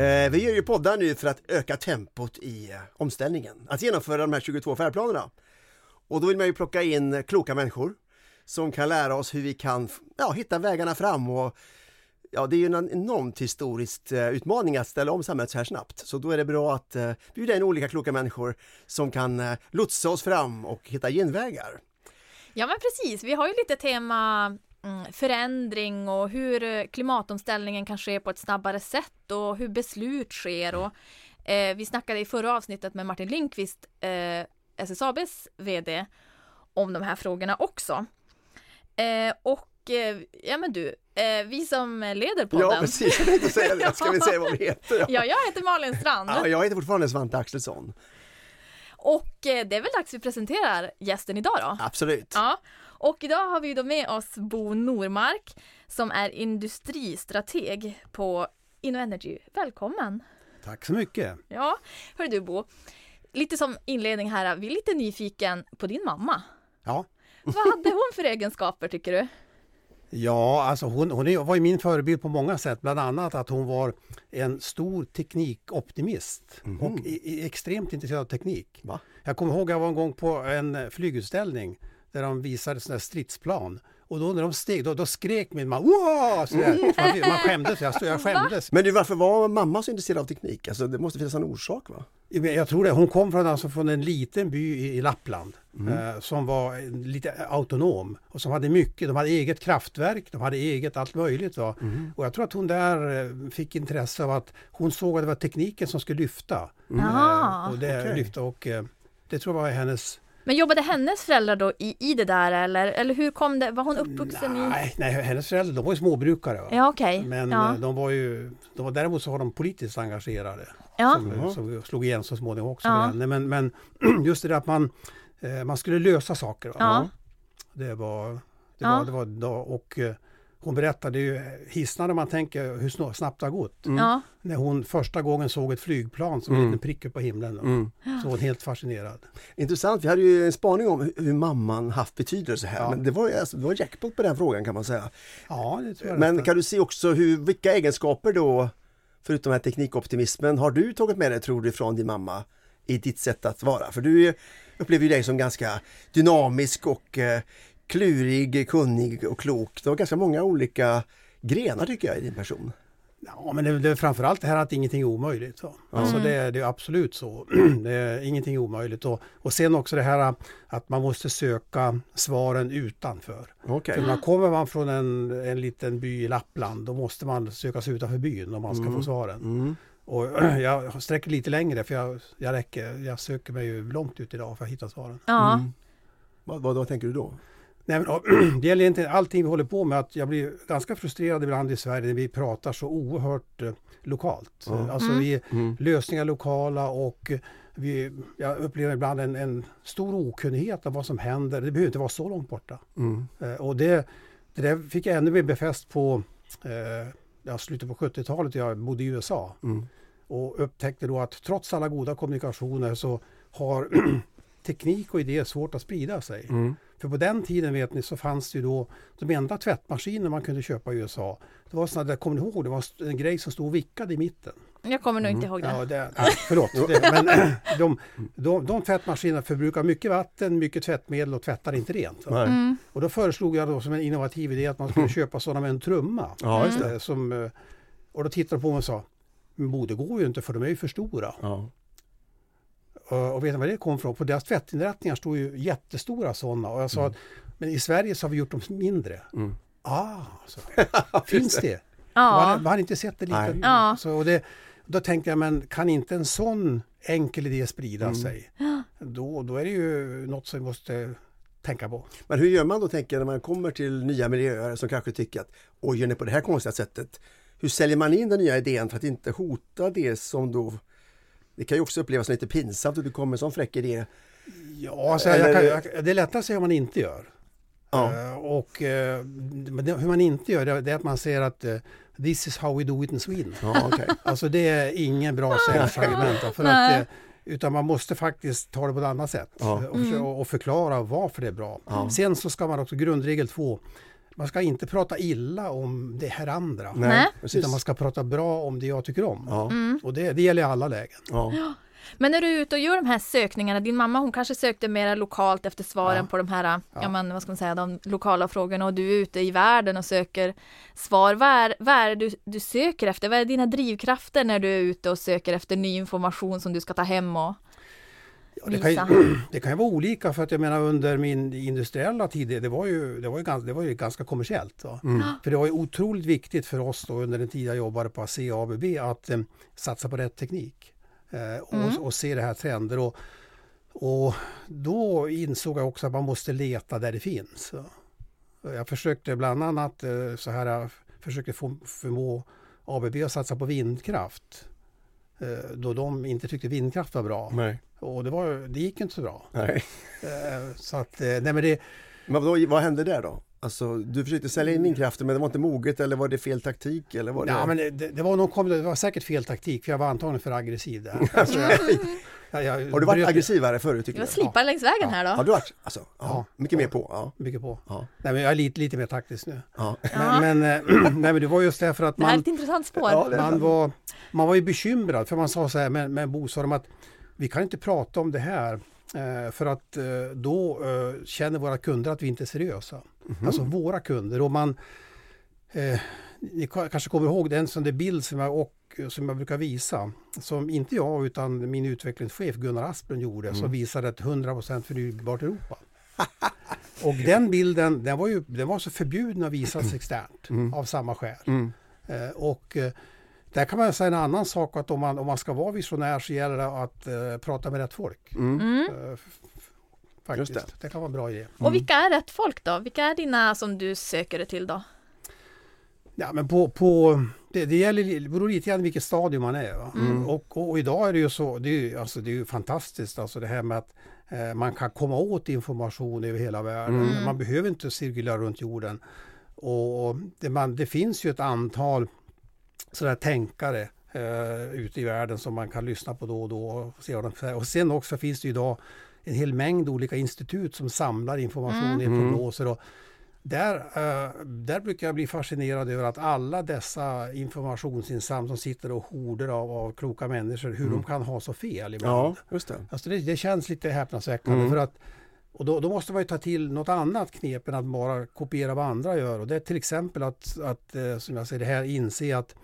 Eh, vi gör ju poddar nu för att öka tempot i eh, omställningen, att genomföra de här 22 färdplanerna. Och då vill man ju plocka in kloka människor som kan lära oss hur vi kan ja, hitta vägarna fram och Ja, det är ju en enormt historisk eh, utmaning att ställa om samhället så här snabbt. Så då är det bra att eh, bjuda in olika kloka människor som kan eh, lotsa oss fram och hitta genvägar. Ja men precis, vi har ju lite tema förändring och hur eh, klimatomställningen kan ske på ett snabbare sätt och hur beslut sker. Och, eh, vi snackade i förra avsnittet med Martin Lindqvist, eh, SSABs VD, om de här frågorna också. Eh, och eh, ja men du, eh, vi som leder podden. Ja precis, jag tänkte säga det. Ska vi säga vad vi heter? Ja, ja jag heter Malin Strand. Ja, jag heter fortfarande Svante Axelsson. Och det är väl dags vi presenterar gästen idag då? Absolut. Ja, och idag har vi då med oss Bo Normark som är industristrateg på InnoEnergy. Välkommen! Tack så mycket! Ja, hör du Bo, lite som inledning här, vi är lite nyfiken på din mamma. Ja. Vad hade hon för egenskaper tycker du? Ja, alltså hon, hon var ju min förebild på många sätt. Bland annat att hon var en stor teknikoptimist mm. och i, i extremt intresserad av teknik. Va? Jag kommer ihåg att jag var en gång på en flygutställning där de visade sådana stridsplan. Och då när de steg, då, då skrek min mamma wow! Sådär. Man skämdes, jag, stod, jag skämdes. Men du, varför var mamma så intresserad av teknik? Alltså, det måste finnas en orsak va? Jag tror det. Hon kom från, alltså, från en liten by i, Lappland mm. eh, som var lite autonom och som hade mycket. De hade eget kraftverk, de hade eget allt möjligt. Va? Mm. Och jag tror att hon där eh, fick intresse av att hon såg att det var tekniken som skulle lyfta. Mm. Eh, och det, okay. lyfta och, eh, det tror jag var hennes men jobbade hennes föräldrar då i, i det där eller, eller hur kom det? Var hon uppvuxen nej, i? Nej, hennes föräldrar de var ju småbrukare. Ja, okay. Men ja. Eh, de var ju, de var, däremot så var de politiskt engagerade. Ja. Som, mm. som slog igen så småningom också. Ja. Men, men just det där att man, eh, man skulle lösa saker. Va? Ja. Det var, det var, det var, det var och eh, hon berättade ju hisnande man tänker hur snabbt det har gått. Mm. Ja. När hon första gången såg ett flygplan som mm. en liten prick på himlen. Mm. Så var hon helt fascinerad. Intressant, vi hade ju en spaning om hur mamman haft betydelse här. Ja. Men det var, alltså, det var jackpot på den frågan kan man säga. Ja, det tror jag Men kan du se också hur, vilka egenskaper då, förutom den här teknikoptimismen, har du tagit med dig tror du från din mamma i ditt sätt att vara? För du upplever ju dig som ganska dynamisk och eh, klurig, kunnig och klok. Det var ganska många olika grenar tycker jag i din person. Ja, men det, det är framförallt det här att ingenting är omöjligt. Så. Mm. Alltså det, det, är absolut så. det är ingenting är omöjligt. Och, och sen också det här att man måste söka svaren utanför. Okay. För när kommer man från en, en liten by i Lappland då måste man söka sig utanför byn om man ska mm. få svaren. Mm. Och jag sträcker lite längre för jag, jag, räcker, jag söker mig ju långt ut idag för att hitta svaren. Ja. Mm. Vad, vad, vad tänker du då? Nej, men, det gäller inte allting vi håller på med. Att jag blir ganska frustrerad ibland i Sverige när vi pratar så oerhört eh, lokalt. Mm. Alltså vi, mm. lösningar lokala och vi, jag upplever ibland en, en, stor okunnighet om vad som händer. Det behöver inte vara så långt borta. Mm. Eh, och det, det där fick jag ännu mer befäst på eh, slutet på 70-talet. Jag bodde i USA mm. och upptäckte då att trots alla goda kommunikationer så har teknik och idéer svårt att sprida sig. Mm. För på den tiden vet ni så fanns det ju då de enda tvättmaskiner man kunde köpa i USA. Det var sådana där, kommer ni ihåg, det var en grej som stod vickad i mitten. Jag kommer nog inte ihåg det. Ja, det nej, förlåt. det, men de, de, de tvättmaskinerna förbrukar mycket vatten, mycket tvättmedel och tvättar inte rent. Mm. Och då föreslog jag då som en innovativ idé att man skulle köpa sådana med en trumma. Ja, just det. Eh, som, eh, och då tittade de på mig och sa, men det går ju inte för de är ju för stora. Ja. Och vet ni vad det kom ifrån? På deras tvättinrättningar stod ju jättestora sådana. Och jag sa Mm. att men i Sverige så har vi gjort dem mindre. Mm. Ah, så. finns det? Ja. Man, hade inte sett det lite. Ja. Så, och det, då tänkte jag, men kan inte en sån enkel idé sprida Mm. sig? Då, då är det ju något som vi måste tänka på. Men hur gör man då tänker jag när man kommer till nya miljöer som kanske tycker att oj, gör ni på det här konstiga sättet? Hur säljer man in den nya idén för att inte hota det som då det kan ju också upplevas lite pinsamt att du kommer med en sån fräck idé. Ja, alltså, jag kan, jag, det är lättare att säga om man inte gör. Ja. Eh, och eh, hur man inte gör det, det är att man säger att eh, this is how we do it in Sweden. Ja, okay. Alltså det är ingen bra. För att, eh, utan man måste faktiskt ta det på ett annat sätt Ja. och, försöka- och förklara varför det är bra. Ja. Sen så ska man också, grundregel två, man ska inte prata illa om det här andra. Nej. Utan man ska prata bra om det jag tycker om. Ja, Mm. Och det, det gäller i alla lägen. ja. Men när du är ute och gör de här sökningarna, din mamma hon kanske sökte mer lokalt efter svaren Ja. på de här, ja. Ja. men vad ska man säga, de lokala frågorna och du är ute i världen och söker svar. Vad är, vad är det du, du söker efter? Vad är dina drivkrafter när du är ute och söker efter ny information som du ska ta hem och Ja, det, kan ju, det kan ju vara olika för att jag menar under min industriella tid, det var ju, det var ju, ganska, det var ju ganska kommersiellt. Mm. För det var ju otroligt viktigt för oss då under den tid jag jobbade på ASEA ABB att eh, satsa på rätt teknik. Eh, och, Mm. och se det här trender. Och, och då insåg jag också att man måste leta där det finns. Jag försökte bland annat eh, så här, försökte få, förmå ABB att satsa på vindkraft. Eh, då de inte tyckte vindkraft var bra. Nej. Och det, var, det gick inte så bra. Nej. Eh, Så att, eh, nej men det, Men vad, vad hände där då? Alltså, du försökte sälja in vindkraften men det var inte moget eller var det fel taktik? Eller var det... ja, men det, det, var nog, det var säkert fel taktik för jag var antagligen för aggressiv där. Alltså, jag, jag, jag, Har du varit aggressivare förut tycker Jag du? slipar längs vägen här Har då. du varit? Alltså, ja, Ja. mycket mer på. Ja. Mycket på. Ja. Nej, men jag är lite, lite mer taktisk nu. Ja. Ja. Men, men, eh, nej, men det var just därför att Det här är man, ett intressant spår. Ja, man, var, man var ju bekymrad för man sa så här med, med Bo sa de att vi kan inte prata om det här eh, för att eh, då känner våra kunder att vi inte är seriösa. Alltså våra kunder. Och man, eh, ni ka- kanske kommer ihåg den som det bild som jag, och, som jag brukar visa. Som inte jag utan min utvecklingschef Gunnar Asplund gjorde. Som visade ett 100% förnybart Europa. och den bilden den var, ju, den var så förbjuden att visas externt av samma skäl. Mm. Eh, och eh, där kan man säga en annan sak att om man, om man ska vara visionär så gäller det att eh, prata med rätt folk. Mm. Mm. Eh, faktiskt. Just Det. det. kan vara en bra idé. Och vilka är rätt folk då? Vilka är dina som du söker dig till då? Ja, men på, på, det, det, gäller, det beror lite grann vilket stadium man är. Va? Och, och, och idag är det ju så, det är ju, alltså, det är fantastiskt alltså det här med att eh, man kan komma åt information över hela världen. Man behöver inte cirkulera runt jorden. Och det, man, det finns ju ett antal sådär tänkare eh, ute i världen som man kan lyssna på då och då. Och, se vad de och sen också finns det idag en hel mängd olika institut som samlar information i prognoser. Och där, eh, där brukar jag bli fascinerad över att alla dessa informationsinsamlare som sitter och horder av, av kloka människor, hur de kan ha så fel ibland. Ja, just det. Alltså det, det känns lite häpnadsväckande. För att, och då, då måste man ju ta till något annat knep än att bara kopiera vad andra gör. Och det är till exempel att, att eh, som jag säger det här, inse att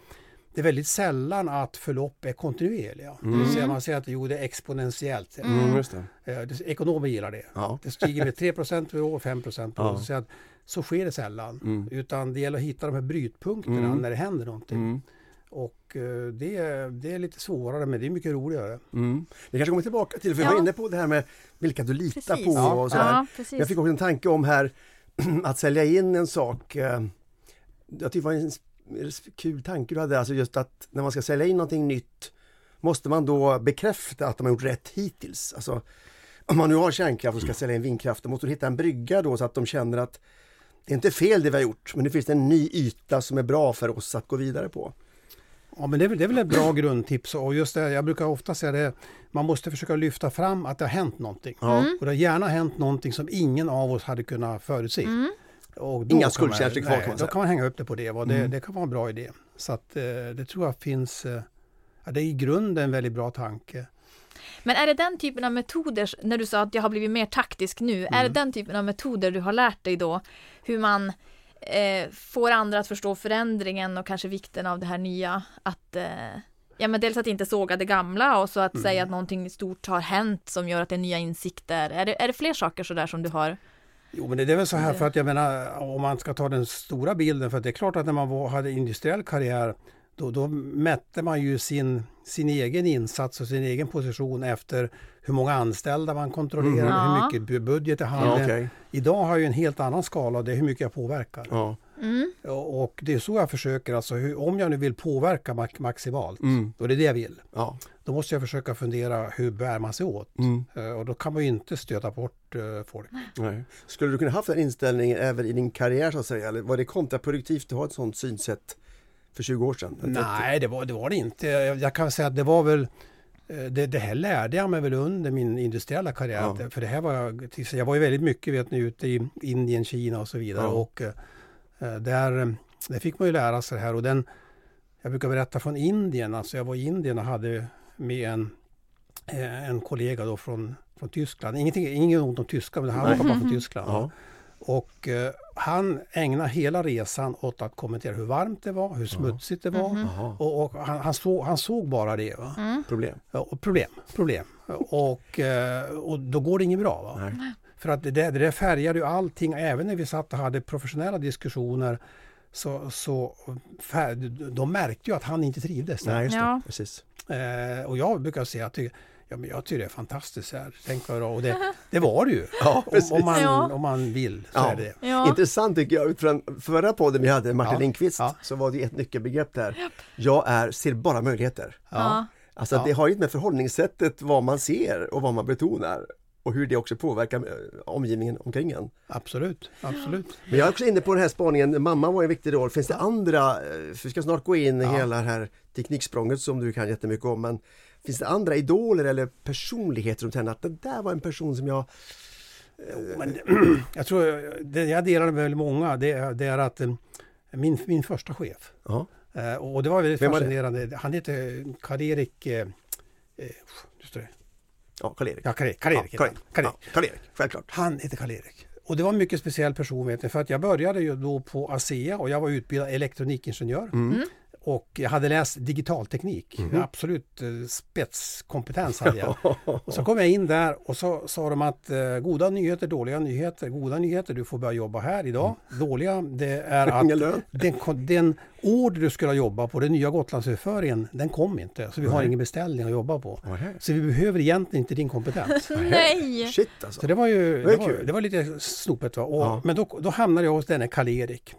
det är väldigt sällan att förlopp är kontinuerliga. Det vill säga man säger att jo, det är exponentiellt. Mm, det. Det- Ekonomer gillar det. Ja. Det stiger med 3 per år, 5 per år. Ja. Så, att så sker det sällan. Mm. Utan det gäller att hitta de här brytpunkterna Mm. när det händer någonting. Mm. Och eh, det, är- det är lite svårare men det är mycket roligare. Mm. Vi kanske kommer tillbaka till för Ja. vi var inne på det här med vilka du litar Precis. på och sådär. Ja. Jag fick också en tanke om här att sälja in en sak. eh, Jag tycker det var en kul tanke du hade, alltså just att när man ska sälja in någonting nytt måste man då bekräfta att de har gjort rätt hittills. Alltså, om man nu har kärnkraft och ska sälja in vindkraft, då måste du hitta en brygga då så att de känner att det är inte fel det vi har gjort, men det finns en ny yta som är bra för oss att gå vidare på. Ja men det är, väl, det är väl ett bra grundtips och just det, jag brukar ofta säga det, man måste försöka lyfta fram att det har hänt någonting. Ja. Och det har gärna hänt någonting som ingen av oss hade kunnat förutse. Mm. Och då Inga kan skuldkänslor man- kvar, kan man Då säga. kan man hänga upp det på det. Va? Det, Mm. det kan vara en bra idé. Så att eh, det tror jag finns, eh, ja, det är i grunden en väldigt bra tanke. Men är det den typen av metoder, när du sa att jag har blivit mer taktisk nu, är det den typen av metoder du har lärt dig då? Hur man eh, får andra att förstå förändringen och kanske vikten av det här nya? Att, eh, ja men dels att inte såga det gamla och så att säga att någonting stort har hänt som gör att det är nya insikter. Är det, är det fler saker sådär som du har? Jo men det är väl så här för att jag menar om man ska ta den stora bilden för att det är klart att när man var, hade industriell karriär då, då mätte man ju sin, sin egen insats och sin egen position efter hur många anställda man kontrollerade, Mm. hur Ja. mycket bu- budget det Ja, hade. okej. Idag har jag ju en helt annan skala, det är hur mycket jag påverkar. ja. Mm. Och, och det är så jag försöker, alltså hur, om jag nu vill påverka max, maximalt, Mm. då är det det jag vill. ja. Då måste jag försöka fundera hur bär man sig åt? Mm. Eh, Och då kan man ju inte stöta bort eh, folk. Nej. Skulle du kunna haft den inställningen även i din karriär så att säga? Eller var det kontraproduktivt att ha ett sådant synsätt för 20 år sedan? Nej, det var, det var det inte. Jag, jag kan säga att det var väl eh, det, det här lärde jag mig väl under min industriella karriär. Ja. För det här var jag, jag var ju väldigt mycket vet ni, ute i Indien, Kina och så vidare. Ja. Och, eh, Eh, Där, eh, det fick man ju lära sig det här och den, jag brukar berätta från Indien, alltså jag var i Indien och hade med en, eh, en kollega då från, från Tyskland. Ingenting, inget ont om tyskar, men han Nej. var bara från Tyskland. Ja. Och eh, han ägnade hela resan åt att kommentera hur varmt det var, hur smutsigt det var. Mhm. Jaha, Och, och han, han, såg, han såg bara det. Va? Mm. problem. Ja, och problem, problem. Och, eh, och då går det inget bra. Va? Nej. För att det det där färgade ju allting, även när vi satt och hade professionella diskussioner så, så fär, de märkte ju att han inte trivdes där. Nej, just det. Ja. Precis. Eh, och jag brukar säga att jag, ja, men jag tycker det är fantastiskt. Här. Tänk vad bra. Och det, det var det ju. Ja, precis. om, om, man, Ja. om man vill så Ja. är det. Ja. Intressant tycker jag, utifrån förra podden vi hade, Martin Ja. Lindqvist, Ja. så var det ett nyckelbegrepp där. Jag är, ser bara möjligheter. Ja. Alltså Ja. det har ju med förhållningssättet vad man ser och vad man betonar och hur det också påverkar eh, omgivningen omkring en. Absolut, absolut. Men jag är också inne på den här spaningen, mamma var en viktig roll. Finns det andra, eh, för vi ska snart gå in i Ja. hela det här tekniksprånget som du kan jättemycket om, men finns det andra idoler eller personligheter som känner att det där var en person som jag... Men, jag tror, det jag delar med väldigt många, det, är- det är att eh, min, min första chef, Ja, eh, och det var väldigt Vem var det? fascinerande, han heter Karl-Erik eh, eh, just det. ja Karl-Erik. Ja, Karl-Erik. Karl-Erik Ja, han. Karl-Erik. Ja, Karl-Erik, självklart. Han heter Karl-Erik. Och det var en mycket speciell person vet ni, för att jag började ju då på ASEA och jag var utbildad elektronikingenjör. Mm. Och jag hade läst digitalteknik. Mhm. Absolut eh, spetskompetens hade jag. Och så kom jag in där och så sa de att eh, goda nyheter, dåliga nyheter. Goda nyheter, du får börja jobba här idag. Dåliga, det är att den, den order du skulle jobba på, den nya Gotlandsöverföringen, den kom inte. Så vi har ingen beställning att jobba på. Så vi behöver egentligen inte din kompetens. Nej! Shit alltså. Så det var ju Det det var det var lite snopet. Va? Och, Ja. Men då, då hamnade jag hos denne Karl-Erik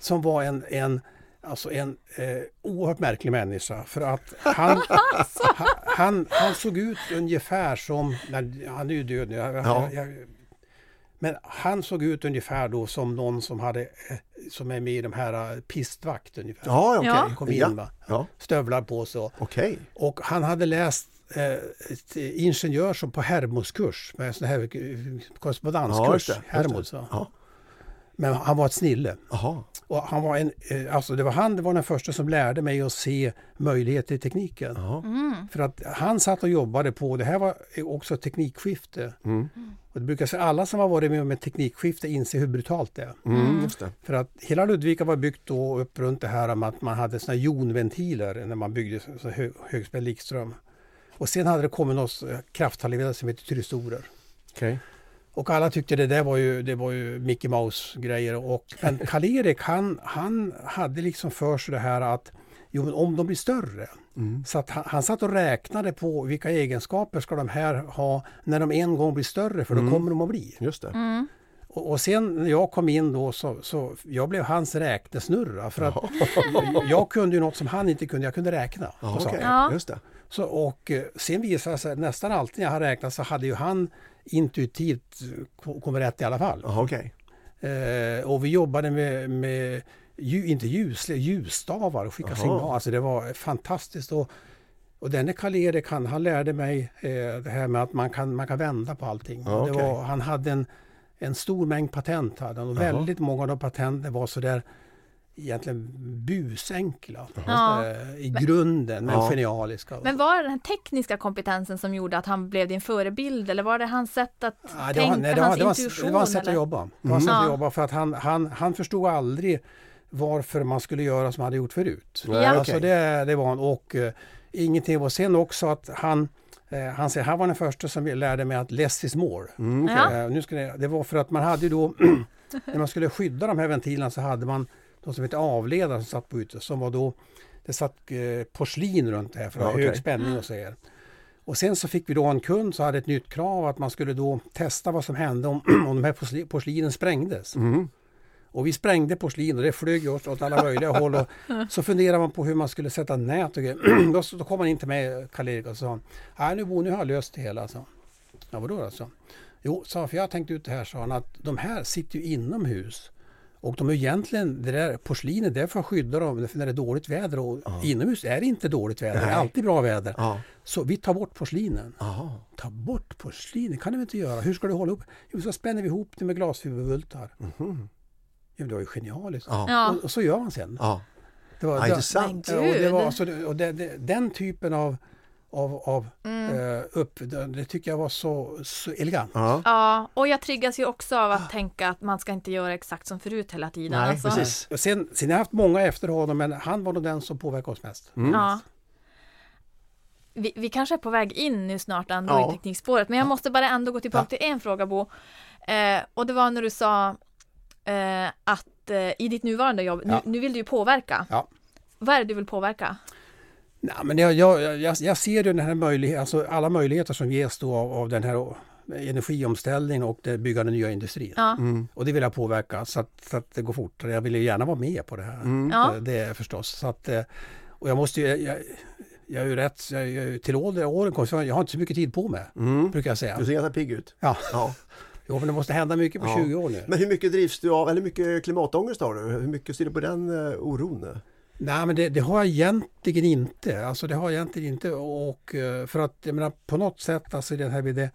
som var en, en, alltså en eh, oerhört märklig människa. För att han, han, han, han såg ut ungefär som, nej, han är ju död nu, jag, Ja. jag, jag, men han såg ut ungefär då som någon som hade eh, som är med i de här eh, pistvakt ungefär. Ja. Ja. Kom in Ja. va? Ja, Stövlar på sig och, okej. och han hade läst eh, ingenjör som på Hermodskurs med sån här eh, Ja, korrespondenskurs. Men han var ett snille. Jaha. Och han var en, eh, alltså det var han det var den första som lärde mig att se möjligheter i tekniken. Mm. För att han satt och jobbade på, det här var också ett teknikskifte. Mm. Och det brukar säga alla som har varit med om ett teknikskifte inser hur brutalt det är. Mm, just det. För att hela Ludvika var byggt då upp runt det här med att man hade såna jonventiler när man byggde så hö, högspänd likström. Och sen hade det kommit något eh, krafthalvledare som heter tyristorer. Okej. Och alla tyckte det där var ju, det var ju Mickey Mouse-grejer. Och, men Karl-Erik han, han hade liksom för sig det här att jo, men om de blir större. Mm. Så att han, han satt och räknade på vilka egenskaper ska de här ha när de en gång blir större, för då Mm. kommer de att bli. Just det. Mm. Och, och sen när jag kom in då så, så jag blev hans räknesnurra för att jag kunde ju något som han inte kunde, jag kunde räkna. Saker. okej. Ja. Just det. Så, och eh, sen visade det sig att nästan alltid när jag har räknat så hade ju han intuitivt ko- kommit rätt i alla fall. Jaha, okej. Eh, och vi jobbade med, med ju, inte ljus, ljusstavar och skicka Jaha. signaler. Alltså det var fantastiskt. Och, och denne Karl-Erik han, han lärde mig eh, det här med att man kan, man kan vända på allting. Ja, okej. var, han hade en, en stor mängd patent hade han, och väldigt många av de patenten var sådär egentligen busenkla Ja. eh, i grunden men Ja. genialiska. Men var det den tekniska kompetensen som gjorde att han blev din förebild eller var det hans sätt att Ja, tänka, var, nej, hans det, var, intuition? det var ett sätt att jobba. Det var ett Mm. sätt att Ja. jobba för att han, han, han förstod aldrig varför man skulle göra som han hade gjort förut. Ja. Alltså det, det var han. Och uh, ingenting. Och sen också att han, eh, han säger, han var den första som lärde mig att less is more. Mm, okej. Ja. Nu ska det, det var för att man hade ju då, när man skulle skydda de här ventilerna så hade man de som heter avledare som satt på ute, som var då, det satt eh, porslin runt det här för att Ja, ha hög okej. spänning och så här. Och sen så fick vi då en kund som hade ett nytt krav att man skulle då testa vad som hände om, om de här porsli- porslinen sprängdes. Mm. Och vi sprängde porslin och det flög åt åt alla möjliga håll. Och så funderade man på hur man skulle sätta nät och då, då kom han in till mig, Karl-Erik, och sa Nej nu Bo, nu har jag löst det hela. Så. Ja vadå då? Så. Jo, sa för jag har tänkt ut det här, sa han, att de här sitter ju inomhus. Och de är egentligen, det där porslinet, det är för att skydda dem när det är dåligt väder. Och Ja. inomhus är det inte dåligt väder, det Nej. är alltid bra väder. Ja. Så vi tar bort porslinen. Jaha. Ta bort porslinet kan du inte göra? Hur ska du hålla upp? Jo, så spänner vi ihop det med glasfiberbultar. Mhm. Ja, det var ju genialiskt. Ja. Och, och så gör man sen. Ja, Det var, ja det- intressant. Och det var, alltså, det- och det, det, den typen av, av, av Mm. eh, upp, det, tycker jag var så, så elegant. Ja, Ja, och jag triggas ju också av att tänka att man ska inte göra exakt som förut hela tiden. Nej, alltså. precis. Och sen, sen har jag haft många efter honom men han var nog den som påverkade oss mest. Mm. Ja. Vi, vi kanske är på väg in nu snart ändå Ja. i teknikspåret, men jag måste bara ändå gå tillbaka till en fråga Bo. Eh, och det var när du sa eh, att eh, i ditt nuvarande jobb, Ja. nu, nu vill du ju påverka. Ja. Vad är det du vill påverka? Nej, men jag, jag, jag, jag ser ju den här möjlighet, alltså alla möjligheter som ges då av, av den här energiomställningen och det byggande nya industrin. Ja. Mm. Och det vill jag påverka så att, så att det går fortare. Jag vill ju gärna vara med på det här. Mm. Ja. Eh, Det är förstås. Så att, eh, och jag måste ju, jag, jag är ju rätt, jag, är till ålder, åren kommer, så jag har inte så mycket tid på mig. Mm. Brukar jag säga. Du ser ganska pigg ut. Ja. Ja. Jo, men det måste hända mycket på Ja. 20 år nu. Men hur mycket drivs du av, eller hur mycket klimatångest har du? Hur mycket ser du på den uh, oron? Nej, men det, det har jag egentligen inte. Alltså det har jag egentligen inte. Och eh, för att, jag menar, på något sätt, alltså den här, det,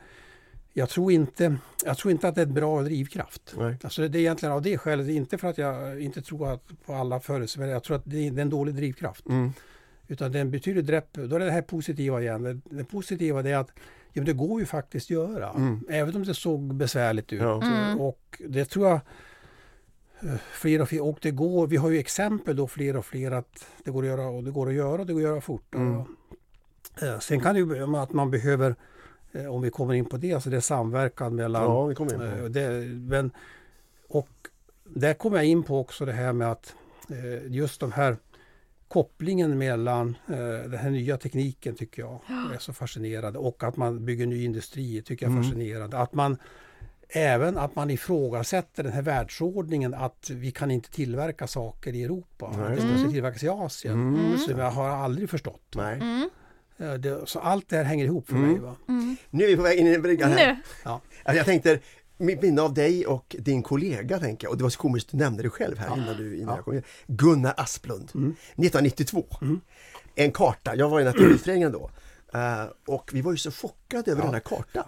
jag tror inte, jag tror inte att det är ett bra drivkraft. Nej. Alltså det är egentligen av det skälet, inte för att jag inte tror att på alla förutsättningar, jag tror att det är, det är en dålig drivkraft. Mm. Utan det är en betydligt drepp, då är det det här positiva igen. Det, det positiva är att ja, det går ju faktiskt göra. Mm. Även om det såg besvärligt ut. Ja. Mm. Och det tror jag fler och fler, och det går, vi har ju exempel då fler och fler att det går att göra och det går att göra och det går att göra fort. Mm. Eh, sen kan det ju vara att man behöver, eh, om vi kommer in på det, alltså det är samverkan mellan Ja, vi kommer in Eh, på. Det, men, och där kommer jag in på också det här med att eh, just de här kopplingen mellan eh, den här nya tekniken tycker jag är så fascinerande och att man bygger ny industri tycker jag är Mm. fascinerande. Att man Även att man ifrågasätter den här världsordningen att vi kan inte tillverka saker i Europa. Nej, det måste tillverkas i Asien. Mm. Som jag har aldrig förstått. Nej. Mm. Det, så allt det här hänger ihop för Mm. mig. Va? Mm. Nu är vi på väg in i bryggan här. Nu. Ja. Alltså, jag tänkte, mitt minne av dig och din kollega, tänker jag, och det var så komiskt, du nämnde det själv här innan du innan Ja. jag kom in. Gunnar Asplund, Mm. 1992. Mm. En karta, jag var i Naturskyddsföreningen då. Eh, och vi var ju så chockade över Ja. denna karta.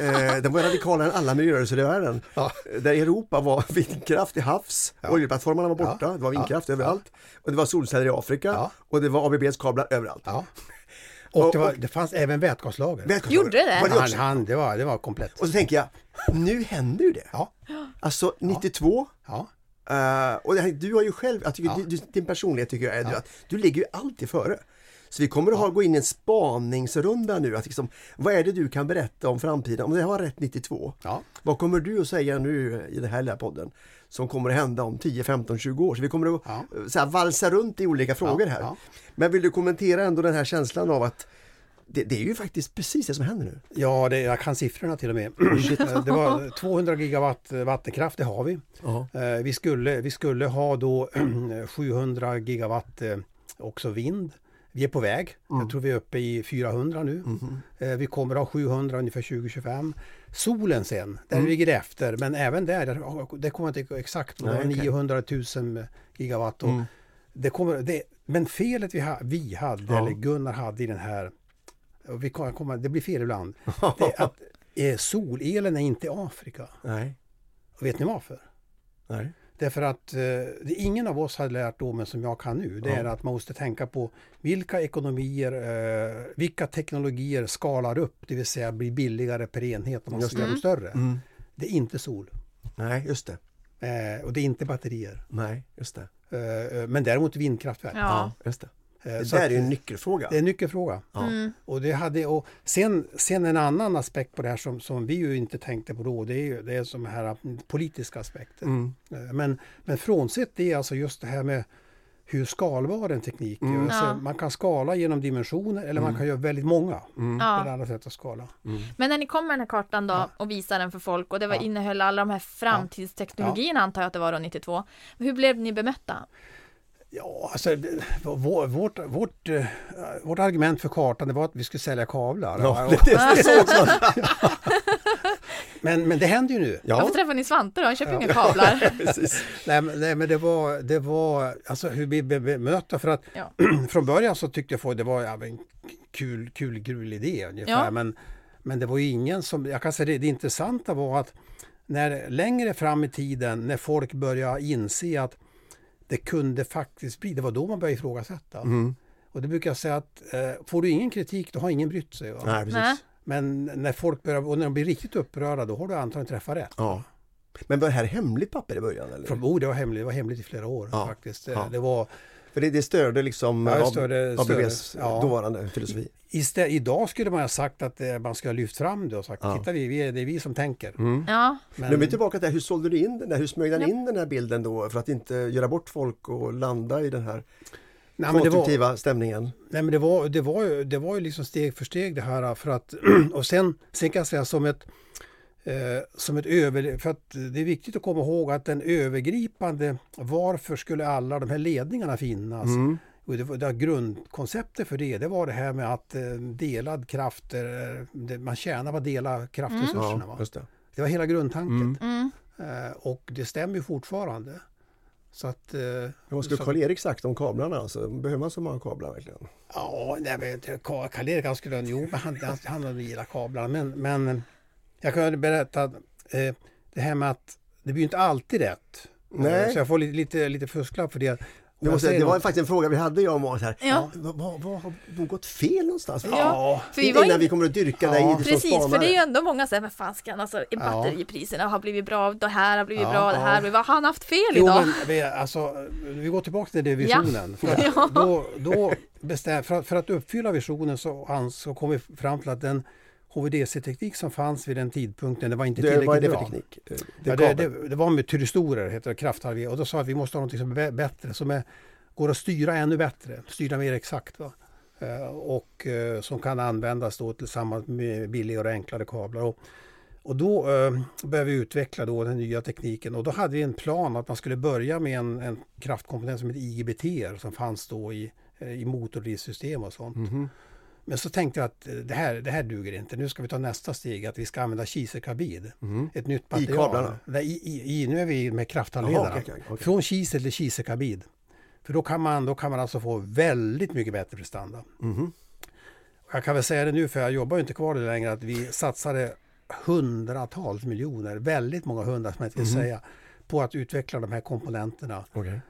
Uh, den var radikalare än alla miljörörelser i världen. Ja. Där Europa var vindkraft till havs, Ja. oljeplattformarna var borta, Ja. det var vindkraft Ja. överallt. Och det var solceller i Afrika Ja. och det var ABBs kablar överallt. Ja. Och det, var, Och- det fanns även vätgaslager. Vätgaslager. Gjorde det? Var det Han, han, det, var, det var komplett. Och så tänker jag, nu händer ju det. Ja. Alltså 92, Ja. eh, och det här, du har ju själv, jag tycker, Ja. du, din personlighet tycker jag är du, Ja. att du ligger ju alltid före. Så vi kommer att ha, gå in i en spaningsrunda nu, att liksom, vad är det du kan berätta om framtiden? Om det här var rätt 92, Ja. vad kommer du att säga nu i den här lilla podden? Som kommer att hända om 10, 15, 20 år. Så vi kommer att Ja. så här, valsa runt i olika frågor här. Ja. Men vill du kommentera ändå den här känslan av att det, det är ju faktiskt precis det som händer nu. Ja, det, jag kan siffrorna till och med. det var 200 gigawatt vattenkraft, det har vi. Ja. Eh, Vi skulle, vi skulle ha då 700 gigawatt eh, också vind. Vi är på väg. Mm. Jag tror vi är uppe i 400 nu. Eh, Vi kommer ha 700 ungefär 2025. Solen sen, där Mm. ligger efter. Men även där, det kommer inte exakt Nej, okej. 900 000 gigawatt. Och Mm. det kommer, det, men felet vi, ha, vi hade, Ja. eller Gunnar hade i den här, vi kommer, kommer, det blir fel ibland, det är att eh, solelen är inte Afrika. Nej, Och vet ni varför? nej. Därför att eh, det ingen av oss hade lärt då, men som jag kan nu, det Ja. är att man måste tänka på vilka ekonomier, eh, vilka teknologier skalar upp, det vill säga blir billigare per enhet om man ska göra dem större. Mm. Det är inte sol Nej, just det. eh, och det är inte batterier. Nej, just det. Eh, eh, men däremot vindkraftverk. Ja. just det. Eh, Det där är ju en nyckelfråga. det är en nyckelfråga. Ja. Mm. Och det hade, och sen, sen en annan aspekt på det här som, som vi ju inte tänkte på då, det är ju det är som här mm, politiska aspekter. Mm. Eh, Men, men frånsett det, alltså just det här med hur skalbar en teknik är. Mm. Alltså, Ja. Man kan skala genom dimensioner eller man kan göra väldigt många. Mm. Det är andra sätt att skala. Mm. Men när ni kom med den här kartan då Ja. och visade den för folk och det var Ja. innehöll alla de här framtidsteknologierna antar jag att det var då 92. Hur blev ni bemötta? Ja, alltså vår, vårt, vårt, eh, vårt argument för kartan det var att vi skulle sälja kablar. Ja, Och- det, det, det såg så. Men, men det händer ju nu. Varför Ja, träffade ni Svante då? Han köper ju inga kablar. precis. Nej, men, nej, men det var, det var alltså hur vi bemötta för att Ja. från början så tyckte jag att det var ja, men kul, kul, kul idé ungefär. Ja. Men, men det var ju ingen som, jag kan säga det, det intressanta var att när längre fram i tiden när folk börjar inse att det kunde faktiskt bli, det var då man började ifrågasätta. Mm. Och det brukar jag säga att eh, får du ingen kritik då har ingen brytt sig. Va? Nej, precis. Nej. Men när folk börjar, och när de blir riktigt upprörda då har du antagligen träffat rätt. Ja. Men var det här hemligt papper i början? Eller? Från, oh, det, var hemligt, det var hemligt i flera år Ja, faktiskt. ja. Det var, För det, det störde liksom Ja, störde- ABBs störde, ja. dåvarande filosofi. istä, idag skulle man ha sagt att eh, man skulle ha lyft fram det och sagt Ja. titta vi, vi är, det är vi som tänker. Mm. Ja, Men, Nu är vi tillbaka till hur sålde du in den där? Hur smög den Ja. in den här bilden då för att inte göra bort folk och landa i den här nej, men det var, konstruktiva stämningen? nej, men det var, det var, ju, det var ju liksom steg för steg det här för att och sen, sen kan jag säga som ett som ett över, för att det är viktigt att komma ihåg att den övergripande varför skulle alla de här ledningarna finnas? Mm. Och det, det grundkonceptet för det, det var det här med att eh, delad kraft, eh, det, man tjänar på att dela kraftresurserna. Just det. Det var hela grundtanken. mm. Eh, och det stämmer ju fortfarande. Så att... Eh, vad skulle Karl-Erik sagt om kablarna? Alltså, behöver man så många kablar verkligen? Ja, nej, Karl-Erik han skulle... Jo, han, han, han hade gillat kablarna. Men, men eh, jag kan berätta att eh, det här med att det blir ju inte alltid rätt. Nej. Så jag får lite, lite, lite fusklapp för det. Vi jag måste, det var något- faktiskt en fråga vi hade jag och Måns här. Ja. Vad, vad, vad har de gått fel någonstans? Ja, För vi Innan var vi in... kommer att dyrka Ja. dig i det som Precis, för det är ju ändå många som säger, men fan ska han, alltså batteripriserna har blivit bra, det här har blivit Ja, bra, det ja. här, vad har han haft fel Jo, idag? men vi, alltså, vi går tillbaka till det visionen. För, att Ja. då, då bestäm, för, att, för att uppfylla visionen så, så kom vi fram till att den HVDC-teknik som fanns vid den tidpunkten, det var inte Det, tillräckligt det för bra. teknik? Det, Ja, det, det, det var med tyristorer, heter det, krafthalvé. Och då sa vi att vi måste ha något som är bä- bättre, som är, går att styra ännu bättre, styra mer exakt. Va? Eh, och eh, som kan användas då tillsammans med billigare och enklare kablar. Och, och då eh, började vi utveckla då den nya tekniken och då hade vi en plan att man skulle börja med en, en kraftkomponent som heter IGBT som fanns då i, i motordrivsystem och sånt. Mhm. Men så tänkte jag att eh, det här, det här duger inte. Nu ska vi ta nästa steg, att vi ska använda kiselkarbid. Mhm. Ett nytt I material. kablarna? Nej, i, i, i, nu är vi med krafthandledarna. Okej, okej, okej. Från kisel till kiselkarbid. För då kan, man, då kan man alltså få väldigt mycket bättre prestanda. Och Jag kan väl säga det nu, för jag jobbar ju inte kvar det längre, att vi satsade hundratals miljoner, väldigt många hundra som jag inte vill Mhm. säga, på att utveckla de här komponenterna. Okej.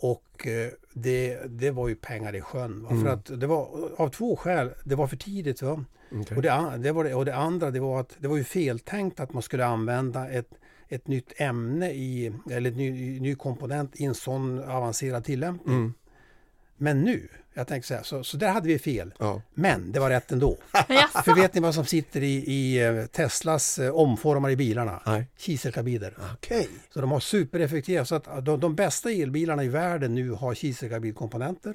Och eh, det, det var ju pengar i sjön. Mm. För att det var av två skäl. Det var för tidigt. Va? Okej. Och, det, det var det, och det andra det var att det var ju feltänkt att man skulle använda ett, ett nytt ämne i, eller en ny, ny komponent i en sån avancerad tillämpning. Mm. Men nu, jag tänkte så här, så, så där hade vi fel. Ja. Men det var rätt ändå. För vet ni vad som sitter i, i eh, Teslas eh, omformare i bilarna? Nej. Kiselkarbider. Okej. Så de har supereffektiva, så att de, de bästa elbilarna i världen nu har kiselkarbidkomponenter.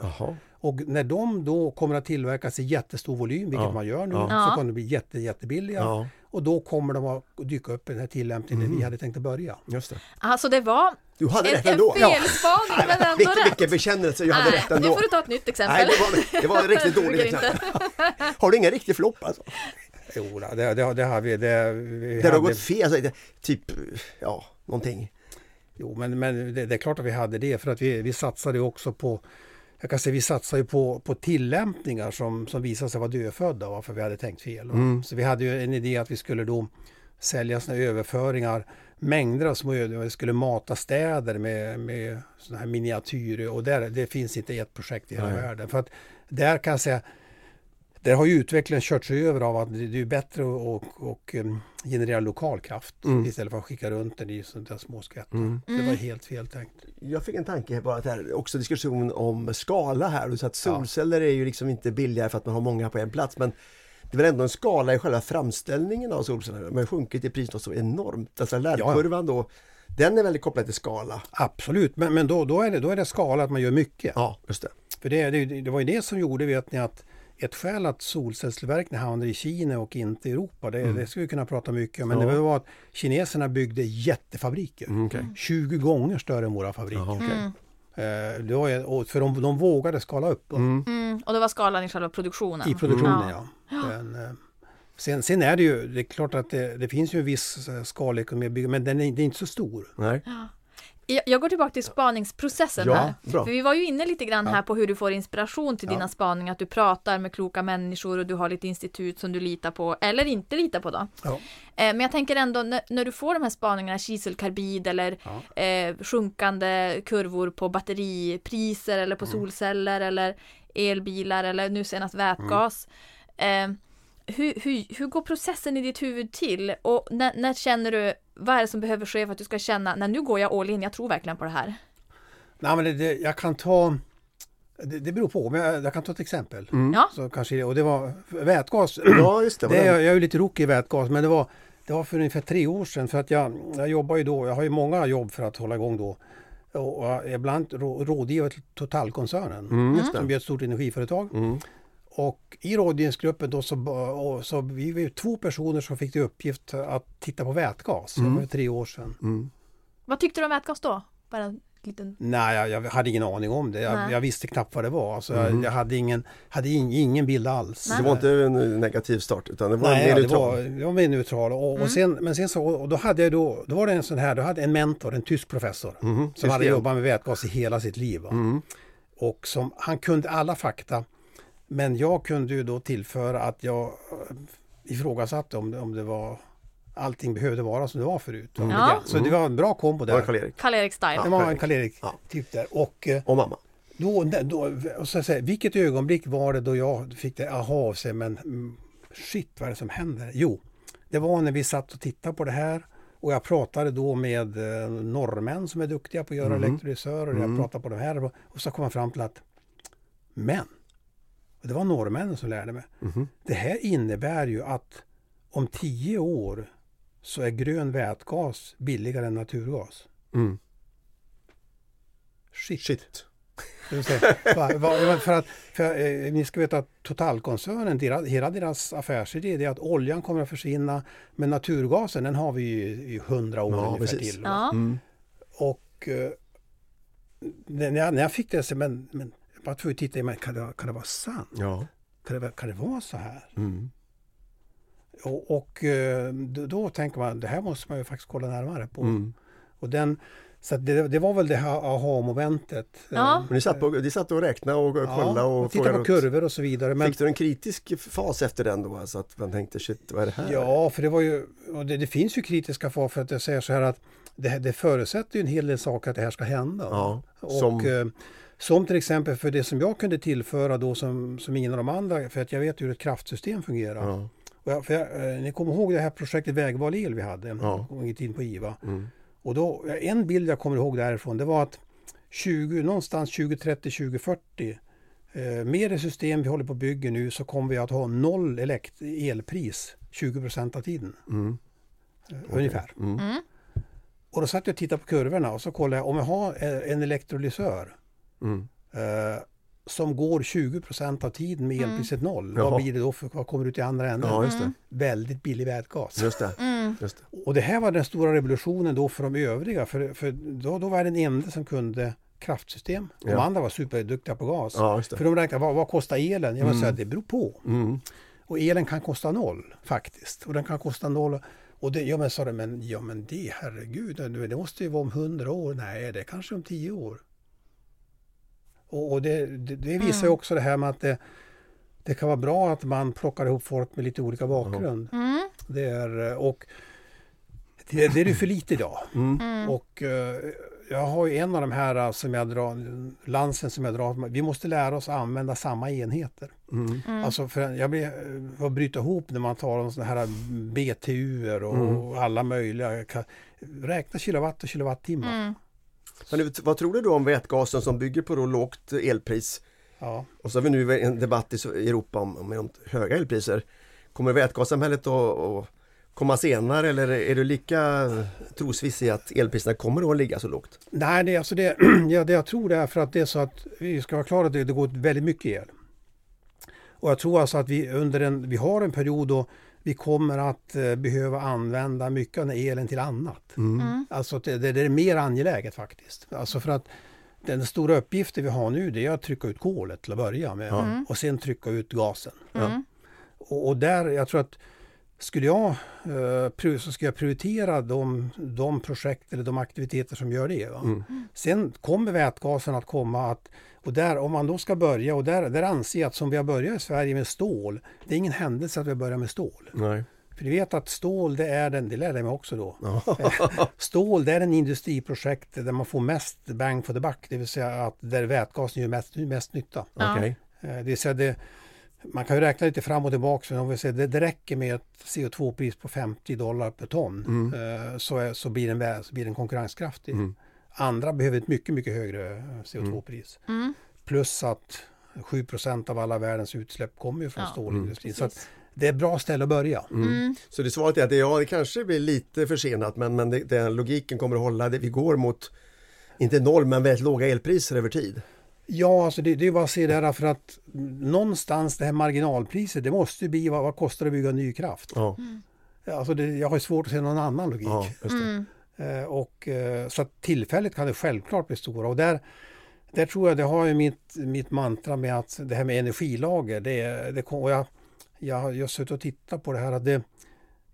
Och när de då kommer att tillverkas i jättestor volym, vilket Ja. man gör nu, Ja. så Ja. kommer de bli jätte, jättebilliga. Ja, Och då kommer de att dyka upp i den här tillämpningen där vi hade tänkt att börja. just det. Alltså det var Du hade en, rätt en ändå. felspaning men ändå Vilken, rätt. vilken bekännelse, jag hade Nej, rätt nu ändå. får du ta ett nytt Nej, exempel. det var, det var riktigt dåligt exempel. Har du ingen riktig flopp alltså? Jo, det, det, det har vi. Det, vi Där har hade, gått fel, alltså, det- typ, ja, någonting. jo, men, men det, det är klart att vi hade det för att vi, vi satsade också på jag kan säga vi satsade ju på, på tillämpningar som, som visade sig vara dödfödda varför vi hade tänkt fel. Mm. Så vi hade ju en idé att vi skulle då sälja såna överföringar, mängder av små överföringar. Vi skulle mata städer med, med såna här miniatyrer och där, det finns inte ett projekt i hela Nej. världen. För att där kan jag säga, där har ju utvecklingen körts över av att det är bättre att och, och, um, generera lokal kraft Mm. istället för att skicka runt den i sådana där små skvättar. Mm. Det var helt fel tänkt. Jag fick en tanke bara att här, också diskussion om skala här. Du sa att solceller är ju liksom inte billigare för att man har många på en plats men det är väl ändå en skala i själva framställningen av solceller. Man har sjunkit i pris något så enormt. Alltså lärkurvan då, den är väldigt kopplad till skala. Absolut, men, men då, då, är det, då är det skala att man gör mycket. Ja, just det. För det, det, det var ju det som gjorde, vet ni, att ett skäl att solcellstillverkningen hamnade i Kina och inte i Europa, det, det skulle vi kunna prata mycket om, men Ja. det var att kineserna byggde jättefabriker. Mm, okej. 20 gånger större än våra fabriker. Jaha, okej. Mm. Eh, det var, för de, de vågade skala upp Mm. Mm. Och det var skalan i själva produktionen. i produktionen. Ja. Ja. Men, eh, sen, sen är det ju, det är klart att det, det finns ju en viss eh, skalekonomi, att bygga, men den är, är inte så stor. Nej. Ja. Jag, går tillbaka till spaningsprocessen Ja, här. bra. För vi var ju inne lite grann här på hur du får inspiration till Ja. dina spaningar. Att du pratar med kloka människor och du har lite institut som du litar på eller inte litar på då. Ja. Eh, Men jag tänker ändå när, du får de här spaningarna, kiselkarbid eller eh, sjunkande kurvor på batteripriser eller på solceller eller elbilar eller nu senast vätgas. Eh, hur, hur, hur går processen i ditt huvud till? Och när, när känner du, vad är det som behöver ske för att du ska känna, när nu går jag all in, jag tror verkligen på det här. Nej, men det, det, jag kan ta... Det, det beror på, men jag, jag kan ta ett exempel. Ja. Så kanske, och det var vätgas. Ja, just det. Det är, jag är ju lite rookie i vätgas, men det var, det var för ungefär tre år sedan. För att jag, jag jobbar ju då, jag har ju många jobb för att hålla igång då. Och, och ibland rå, rådgivare till Totalkoncernen, Mm, just som är ett stort energiföretag. Mm. Och i rådgivningsgruppen då så, så vi var ju två personer som fick till uppgift att titta på vätgas. Det var för tre år sedan. Mm. Vad tyckte du om vätgas då? Bara en liten... Nej, jag, jag hade ingen aning om det. Jag, Nej. jag visste knappt vad det var. Alltså, jag, jag hade ingen, hade in, ingen bild alls. Nej. Det var inte en negativ start utan det var Nej, mer neutral. var, det var mer neutral. Och, och sen, men sen så, och då hade jag då, då var det en sån här, då hade en mentor, en tysk professor, Mhm, som just hade det. jobbat med vätgas i hela sitt liv. Va? Mm. Och som, han kunde alla fakta, men jag kunde ju då tillföra att jag eh, ifrågasatte om det, om det var allting behövde vara som det var förut. va? Ja. Så det var en bra kombo Det var där. Karl-Erik. Karl-Erik Style. Det var en Karl-Erik Ja. typ där. Och eh, Och mamma. då, då och så säga, vilket ögonblick var det då jag fick det aha av sig, men mm, shit vad är det som händer? Jo, det var när vi satt och tittade på det här och jag pratade då med eh, norrmän som är duktiga på att göra elektrolysörer. Jag pratade på de här och, och så kom jag fram till att men, och det var norrmännen som lärde mig. Mhm. Det här innebär ju att om tio år så är grön vätgas billigare än naturgas. Mm. Shit. Shit. Va, va, för att, för, eh, ni ska veta att Totalkoncernen, deras, hela deras affärsidé är att oljan kommer att försvinna men naturgasen den har vi ju i hundra år Ja, ungefär precis. till. Ja. Mm. Och eh, när, jag, när jag fick det så men, men bara tvungen att titta, men kan, det, kan det vara sant? Ja. Kan det, kan det vara så här? Mm. Och, och eh, då, då tänker man, det här måste man ju faktiskt kolla närmare på. Mm. Och den, så att det, det var väl det här aha-momentet. Ja. Eh, Men ni satt, på, ni satt och räknade och kollade Ja, och och titta på kurvor och så vidare. Men, Fick du en kritisk fas efter den då? Alltså att man tänkte shit, vad är det här? Ja, för det var ju, och det, det finns ju kritiska far för att jag säger så här att det, det förutsätter ju en hel del saker att det här ska hända. Ja, och, som- eh, som till exempel för det som jag kunde tillföra då som, som ingen av de andra, för att jag vet hur ett kraftsystem fungerar. Ja. Och jag, för jag, eh, ni kommer ihåg det här projektet Vägval el vi hade Ja. en gång i på IVA. Mm. Och då, en bild jag kommer ihåg därifrån det var att 20, någonstans 2030, 2040 eh, med det system vi håller på att bygga nu så kommer vi att ha noll elekt, elpris 20 procent av tiden. Mm. eh, Ungefär. Mm. Mm. Och då satt jag och tittade på kurvorna och så kollade jag om jag har eh, en elektrolysör Mm. eh, som går 20 procent av tiden med elpriset noll. Jaha. Vad blir det då? För, vad kommer ut i andra änden? Ja, just det. Väldigt billig vätgas. Just det. Mm. Just det. Och det här var den stora revolutionen då för de övriga. För, för då, då var jag den enda som kunde kraftsystem. De Ja. andra var superduktiga på gas. Ja, just För de räknade, vad, vad kostar elen? Jag var säga, det beror på. Mm. Och elen kan kosta noll faktiskt. Och den kan kosta noll. Och det, ja men sa de, men, ja men det herregud, det det måste ju vara om hundra år. Nej, det är kanske om tio år. Och, och det, det, det visar ju också det här med att det, det kan vara bra att man plockar ihop folk med lite olika bakgrund. Mm. Det är, eh, och det, det är ju för lite idag. Mm. Och eh, jag har ju en av de här eh, som jag drar, lansen som jag drar, vi måste lära oss att använda samma enheter. Mm. Alltså för jag blir, får bryta ihop när man tar om sådana här BTU och Mm. alla möjliga, räkna kilowatt och kilowattimmar. Men vad tror du då om vätgasen som bygger på då lågt elpris? Ja. Och så har vi nu en debatt i Europa om, om, höga elpriser. Kommer vätgassamhället att, komma senare eller är du lika trosviss i att elpriserna kommer att ligga så lågt? Nej, det, är alltså det, ja, det jag tror det är för att det är så att vi ska vara klara det, det går väldigt mycket el. Och jag tror alltså att vi under en, vi har en period då vi kommer att eh, behöva använda mycket av den elen till annat. Mm. Alltså att det, det, är mer angeläget faktiskt. Alltså för att den stora uppgiften vi har nu det är att trycka ut kolet till att börja med Ja. och sen trycka ut gasen. Mm. Och, och där, jag tror att skulle jag, eh, så ska jag prioritera de, de projekt eller de aktiviteter som gör det. Va? Mm. Sen kommer vätgasen att komma att, och där, om man då ska börja, och där, där anser jag att som vi har börjat i Sverige med stål, det är ingen händelse att vi har börjat med stål. Nej. För ni vet att stål, det är den, det lärde jag mig också då. Stål, det är en industriprojekt där man får mest bang for the buck, det vill säga att där vätgasen gör mest, mest nytta. Okej. Eh, Det vill säga det, man kan ju räkna lite fram och tillbaka, men om vi säger det, det räcker med ett CO2-pris på 50 dollar per ton Mm. eh, så, är, så, blir den, så blir den konkurrenskraftig. Mm. Andra behöver ett mycket, mycket högre eh, CO2-pris. Mm. Plus att 7% av alla världens utsläpp kommer ju från Ja, stålindustrin. Så att Precis. det är ett bra ställe att börja. Mm. Så det svaret är att det, ja, det kanske blir lite försenat men, men det, den logiken kommer att hålla. Det, vi går mot, inte noll, men väldigt låga elpriser över tid. Ja, alltså det, det är bara att se det här för att någonstans det här marginalpriset, det måste ju bli vad, vad kostar det att bygga ny kraft? Ja, Alltså det, jag har ju svårt att se någon annan logik. ja Mm. Eh, och, eh, så att tillfälligt kan det självklart bli stora. Och där, där tror jag det har ju mitt, mitt mantra med att det här med energilager. Det, det, och jag, jag har just suttit och tittat på det här. Att det,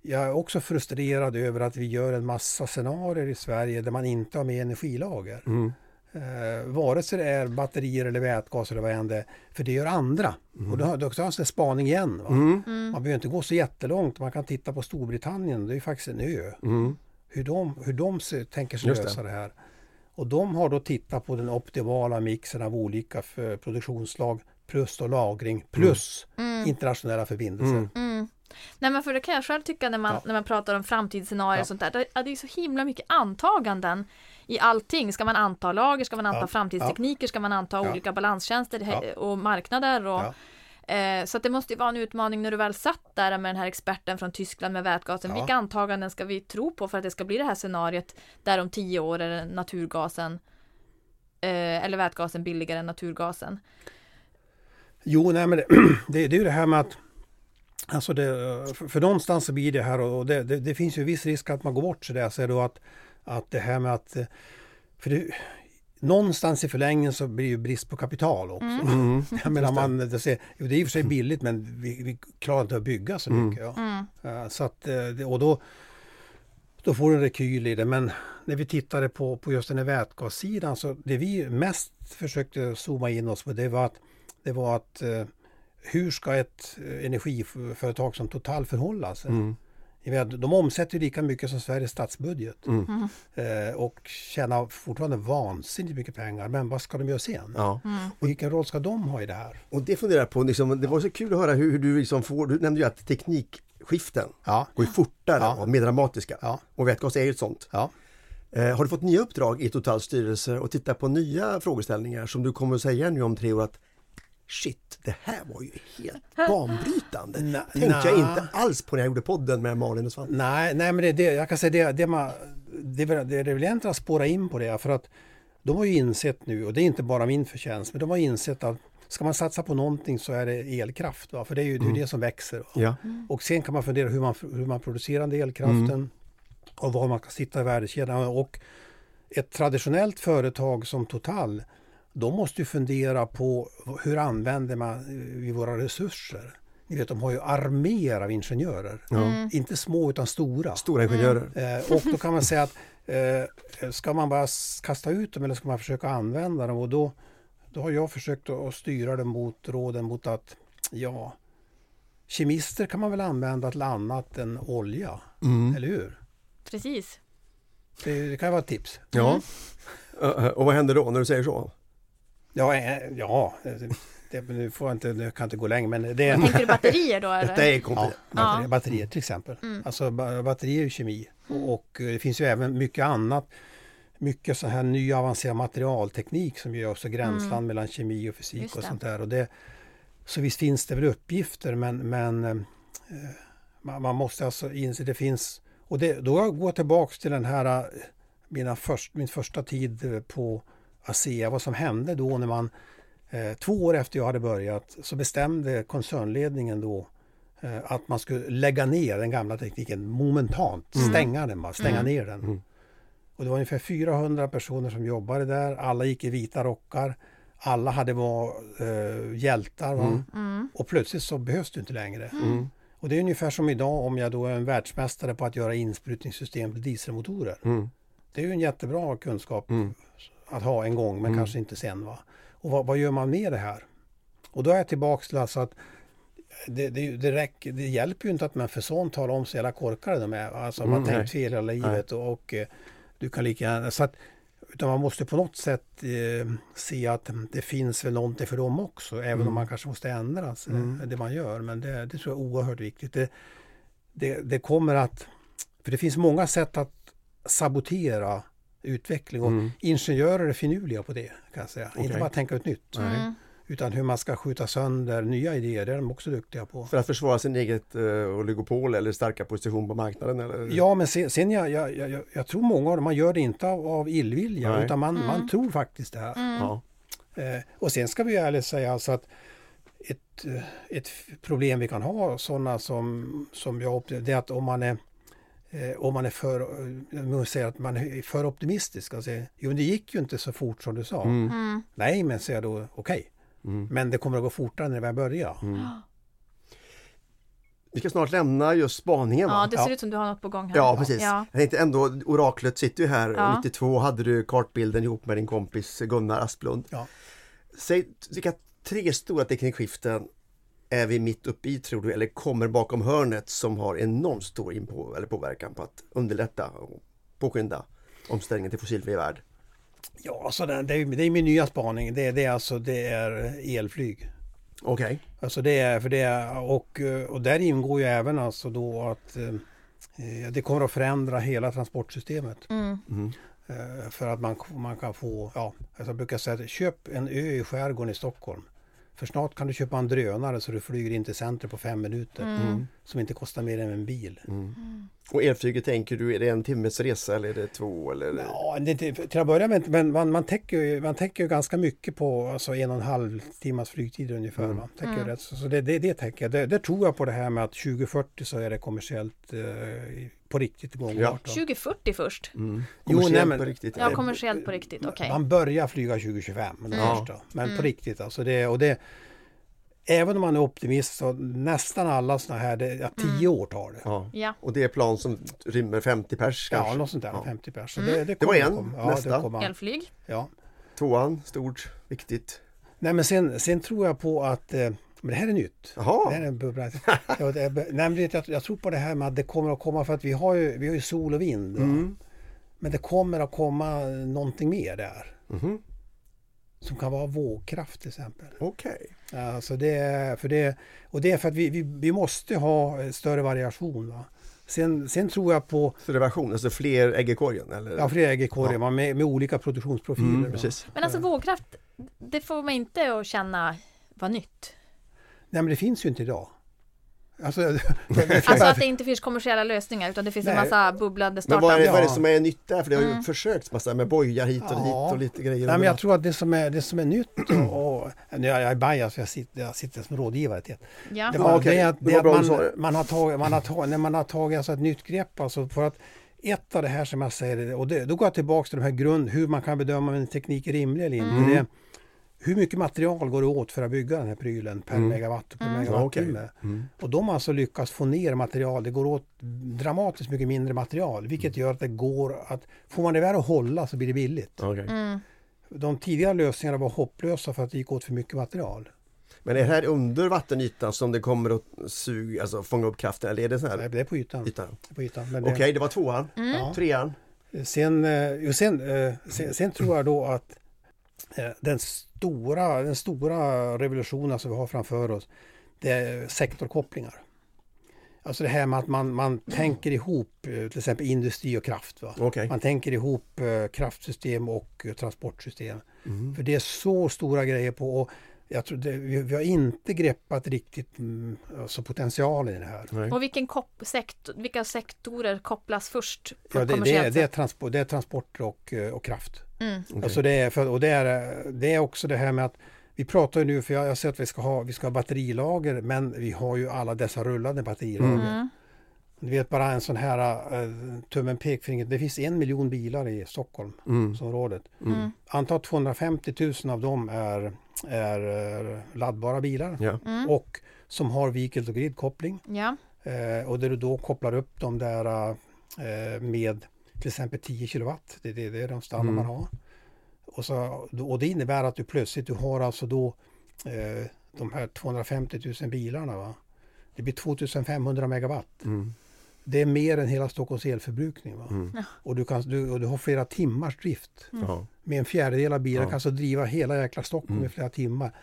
jag är också frustrerad över att vi gör en massa scenarier i Sverige där man inte har med energilager. Mm. Eh, vare sig det är batterier eller vätgas eller vad än det är. För det gör andra. Och då har du också en spaning igen. Va? Mm. Mm. Man behöver inte gå så jättelångt. Man kan titta på Storbritannien. Det är ju faktiskt en ö Mm. Hur de, hur de ser, tänker sig Just det. lösa det. här. Och de har då tittat på den optimala mixen av olika för produktionsslag plus då lagring plus Mm. internationella förbindelser. Mm. Mm. Nej men för det kan jag själv tycka när man, Ja. när man pratar om framtidsscenarier Ja. och sånt där. Det, det är så himla mycket antaganden i allting. Ska man anta lager, ska man anta Ja. framtidstekniker, ska man anta Ja. olika Ja. och marknader. Och, Ja. Eh, så det måste ju vara en utmaning när du väl satt där med den här experten från Tyskland med vätgasen. Ja. Vilka antaganden ska vi tro på för att det ska bli det här scenariet där om tio år är naturgasen eh, eller vätgasen billigare än naturgasen. Jo, nej, men det, det, det är ju det här med att Alltså det, för, någonstans så blir det här och det, det, det finns ju viss risk att man går bort sig där. Så är då att, att det här med att eh, för det, Någonstans i förlängningen så blir det ju brist på kapital också. Mm. Jag menar man, det, jo, det är i och för sig billigt men vi, vi klarar inte att bygga så Mm. mycket. Ja. Mm. Eh, Så att, eh, och då, då får du en rekyl i det. Men när vi tittade på, på just den här vätgassidan så det vi mest försökte zooma in oss på det var att, det var att eh, hur ska ett energiföretag som Total förhålla sig? Mm. De omsätter ju lika mycket som Sveriges statsbudget Mm. eh, och tjänar fortfarande vansinnigt mycket pengar. Men vad ska de göra sen? Ja. Mm. Vilken roll ska de ha i det här? Och det funderar jag på, liksom, det var så kul att höra hur, hur du liksom får, du nämnde ju att teknikskiften Ja, går ju fortare Ja. och mer dramatiska. ja, Och vätgas är ju ett sånt. ja. Eh, har du fått nya uppdrag i Totals styrelse och titta på nya frågeställningar som du kommer att säga nu om tre år att Shit, det här var ju helt banbrytande. Na- Tänkte jag na. inte alls på när jag gjorde podden med Malin och Svante. Nej, nej men det, det, jag kan säga det, det, man, det, det är väl egentligen att spåra in på det för att de har ju insett nu, och det är inte bara min förtjänst, men de har insett att ska man satsa på någonting så är det elkraft. Va? För det är ju ju det som växer. Ja. Och sen kan man fundera hur man, hur man producerar den elkraften och var man ska sitta i värdekedjan. Och ett traditionellt företag som Total, de måste ju fundera på hur använder man eh, vi våra resurser. Ni vet, de har ju arméer av ingenjörer. Ja. Inte små utan stora. Stora ingenjörer. Eh, och då kan man säga att eh, ska man bara kasta ut dem eller ska man försöka använda dem? Och då, då har jag försökt att, styra dem mot råden mot att ja, kemister kan man väl använda till annat än olja, Mm. eller hur? Precis. Det, det kan vara ett tips. Ja. Eh, Och vad händer då när du säger så? Ja, eh, ja det, det, nu får jag inte, nu kan jag inte gå längre men det är Tänker du batterier då eller? Detta är Ja, batterier, Ja. batterier till exempel. Mm. Alltså ba- batterier är ju kemi och, och eh, det finns ju även mycket annat. Mycket så här ny avancerad materialteknik som gör också gränsland mellan kemi och fysik Mm. Just och det. sånt där. Och det, så visst finns det väl uppgifter men, men eh, man, man måste alltså inse det finns och det, då går jag tillbaks till den här mina först, min första tid på ASEA, vad som hände då när man eh, två år efter jag hade börjat så bestämde koncernledningen då eh, att man skulle lägga ner den gamla tekniken momentant, stänga den bara, stänga Mm. ner den. Mm. Och det var ungefär 400 personer som jobbade där, alla gick i vita rockar, alla hade var eh, hjältar va? Mm. Mm. och plötsligt så behövs det inte längre. Mm. Och det är ungefär som idag om jag då är en världsmästare på att göra insprutningssystem till dieselmotorer. Mm. Det är ju en jättebra kunskap Mm. Att ha en gång men Mm. kanske inte sen. Va? Och vad, vad gör man med det här? Och då är jag tillbaks till alltså att det, det, det, räcker, det hjälper ju inte att man för sånt talar om så jävla korkade de är. Alltså man Mm, har nej. tänkt fel hela livet och, och eh, du kan lika gärna... Så att, utan man måste på något sätt eh, se att det finns väl någonting för dem också. Även Mm. om man kanske måste ändra sig, Mm. det man gör. Men det, det tror jag är oerhört viktigt. Det, det, det kommer att... För det finns många sätt att sabotera utveckling. Och Mm. Ingenjörer är finurliga på det kan jag säga. Okej. Inte bara tänka ut nytt. Mm. Utan hur man ska skjuta sönder nya idéer, det är de också duktiga på. För att försvara sin eget uh, oligopol eller starka position på marknaden? Eller? Ja, men sen, sen jag, jag, jag, jag tror många av dem, man gör det inte av, av illvilja, Nej. utan man, Mm. man tror faktiskt det här. Mm. Ja. Eh, och sen ska vi ju ärligt säga alltså att ett, eh, ett problem vi kan ha, sådana som, som jag upplever, det är att om man är eh, om man är för, eh, måste säga att man är för optimistisk säger, jo det gick ju inte så fort som du sa. Mm. Mm. Nej, men säger jag då, okej, Mm. men det kommer att gå fortare när vi börjar. Mm. Vi ska snart lämna just spaningen Ja, va? det ser Ja. ut som du har något på gång här. Ja, precis. Ja. Jag tänkte ändå, oraklet sitter ju här. Ja. 92 hade du kartbilden ihop med din kompis Gunnar Asplund. Ja. Säg vilka tre stora teknikskiften är vi mitt uppe i tror du, eller kommer bakom hörnet som har enormt stor inpå, eller påverkan på att underlätta och påskynda omställningen till fossilfri värld? Ja, alltså det, det, är, det är min nya spaning. Det, det, är alltså, det är elflyg. Okej. Alltså det är, för det är, och, och där ingår ju även alltså då att eh, eh, det kommer att förändra hela transportsystemet. Mm. Mm. Eh, för att man, man kan få, ja, alltså jag brukar säga att köp en ö i skärgården i Stockholm. För snart kan du köpa en drönare så du flyger in till centrum på fem minuter. Mm. Som inte kostar mer än en bil. Mm. Och elflyget tänker du, är det en timmes resa eller är det två? Eller? Ja, det, till att börja med, men man, man, täcker, ju- man täcker ganska mycket på alltså en och en halv timmas flygtid ungefär. Mm. Täcker Mm. rätt. Så så det, det, det tänker jag. Det, det tror jag på det här med att 2040 så är det kommersiellt eh, på riktigt gångbart. Ja. va? 2040 först. Mm. Jo, Kommersiellt nej, men- på riktigt. Ja, kommersiellt på riktigt, okej. Man börjar flyga 2025, det Mm. första. Men på Mm. riktigt alltså. Det, och det, även om man är optimist så nästan alla sådana här, det, ja, 10 Mm. år tar det. Ja. Ja. Och det är plan som rymmer 50 pers kanske? Ja, något sånt där, Ja. 50 pers. Så Mm. Det, det, Det var kommer en. komma. Ja, Nästa. Det kommer. Elflyg. Ja. Tvåan, stort, viktigt. Nej men sen, sen tror jag på att, eh, men det här är nytt. Det här är en bubbla. ja, det är, nej, men det- jag, jag tror på det här med att det kommer att komma för att vi har ju, vi har ju sol och vind. mm. Men det kommer att komma någonting mer där. Mhm. Som kan vara vågkraft till exempel. okej. Alltså det, för det, och det är för att vi, vi, vi måste ha eh, större variation. Va? Sen, sen tror jag på Så reversion, alltså fler ägg i korgen? Eller? ja, fler ägg i korgen Ja. va, med, med olika produktionsprofiler. mm, va? precis. Men alltså vågkraft, det får man inte att känna var nytt. Nej men det finns ju inte idag. Alltså, det, Alltså att det inte finns kommersiella lösningar utan det finns en Nej. massa bubblande Men vad är, startups. vad är det som är nytt där? För det har ju Mm. försökts massa med bojar hit och Ja. dit och lite grejer. Nej, men jag tror att det som är, det som är nytt och, och nu är jag är bias, jag sitter, jag sitter som rådgivare till Ja. det, Ja, var, okej. det är att, Det det var att man, det. man har tagit, man har tagit, när man har tagit alltså ett nytt grepp alltså för att ett av det här som jag säger, och det, då går jag tillbaka till de här grund, hur man kan bedöma om en teknik är rimlig eller inte. Mm. Det, är hur mycket material går det åt för att bygga den här prylen per Mm. megawatt och per Mm. Megawattimme? Mm. Och de har alltså lyckats få ner material. Det går åt dramatiskt mycket mindre material, vilket gör att det går att... Får man det där att hålla så blir det billigt. Okej. Mm. De tidigare lösningarna var hopplösa för att det gick åt för mycket material. Men är det här under vattenytan som det kommer att suga, alltså fånga upp kraften? Eller är det så Nej, här Det är på ytan. ytan? Det är på ytan. Men Okej, det, det var tvåan. Mm. ja. Trean? sen, eh, sen, eh, sen, sen tror jag då att eh, den stora, den stora revolutionen som vi har framför oss, det är sektorkopplingar. Alltså det här med att man, man tänker ihop eh, till exempel industri och kraft. Va? Okej. Man tänker ihop eh, kraftsystem och eh, transportsystem. Mm. För det är så stora grejer på och jag tror det, vi, vi har inte greppat riktigt mm, alltså potentialen i det här. Nej. Och vilken kop- sektor, vilka sektorer kopplas först på Ja, det, det, är, det, är transport, det är transporter och, och kraft. Mm. Alltså det, är för, och det, är, det är också det här med att vi pratar ju nu, för jag, jag ser att vi ska, ha, vi ska ha batterilager, men vi har ju alla dessa rullande batterilager. Mm. Du vet bara en sån här uh, tummen pekfinger, det finns en miljon bilar i Stockholmsområdet. Mm. Mm. Anta att 250 000 av dem är, är eh, laddbara bilar Ja. Mm. och som har vehicle to grid-koppling. Ja. Eh, och där du då kopplar upp de där eh, med till exempel 10 kilowatt. Det, det, det är de standard Mm. man har. Och, så, och det innebär att du plötsligt du har alltså då eh, de här 250 000 bilarna. Va? Det blir 2500 megawatt. Mm. Det är mer än hela Stockholms elförbrukning. Va? Mm. Och, du kan, du, och du har flera timmars drift. Ja. Med en fjärdedel av bilarna Ja. kan alltså driva hela jäkla Stockholm Mm. i flera timmar.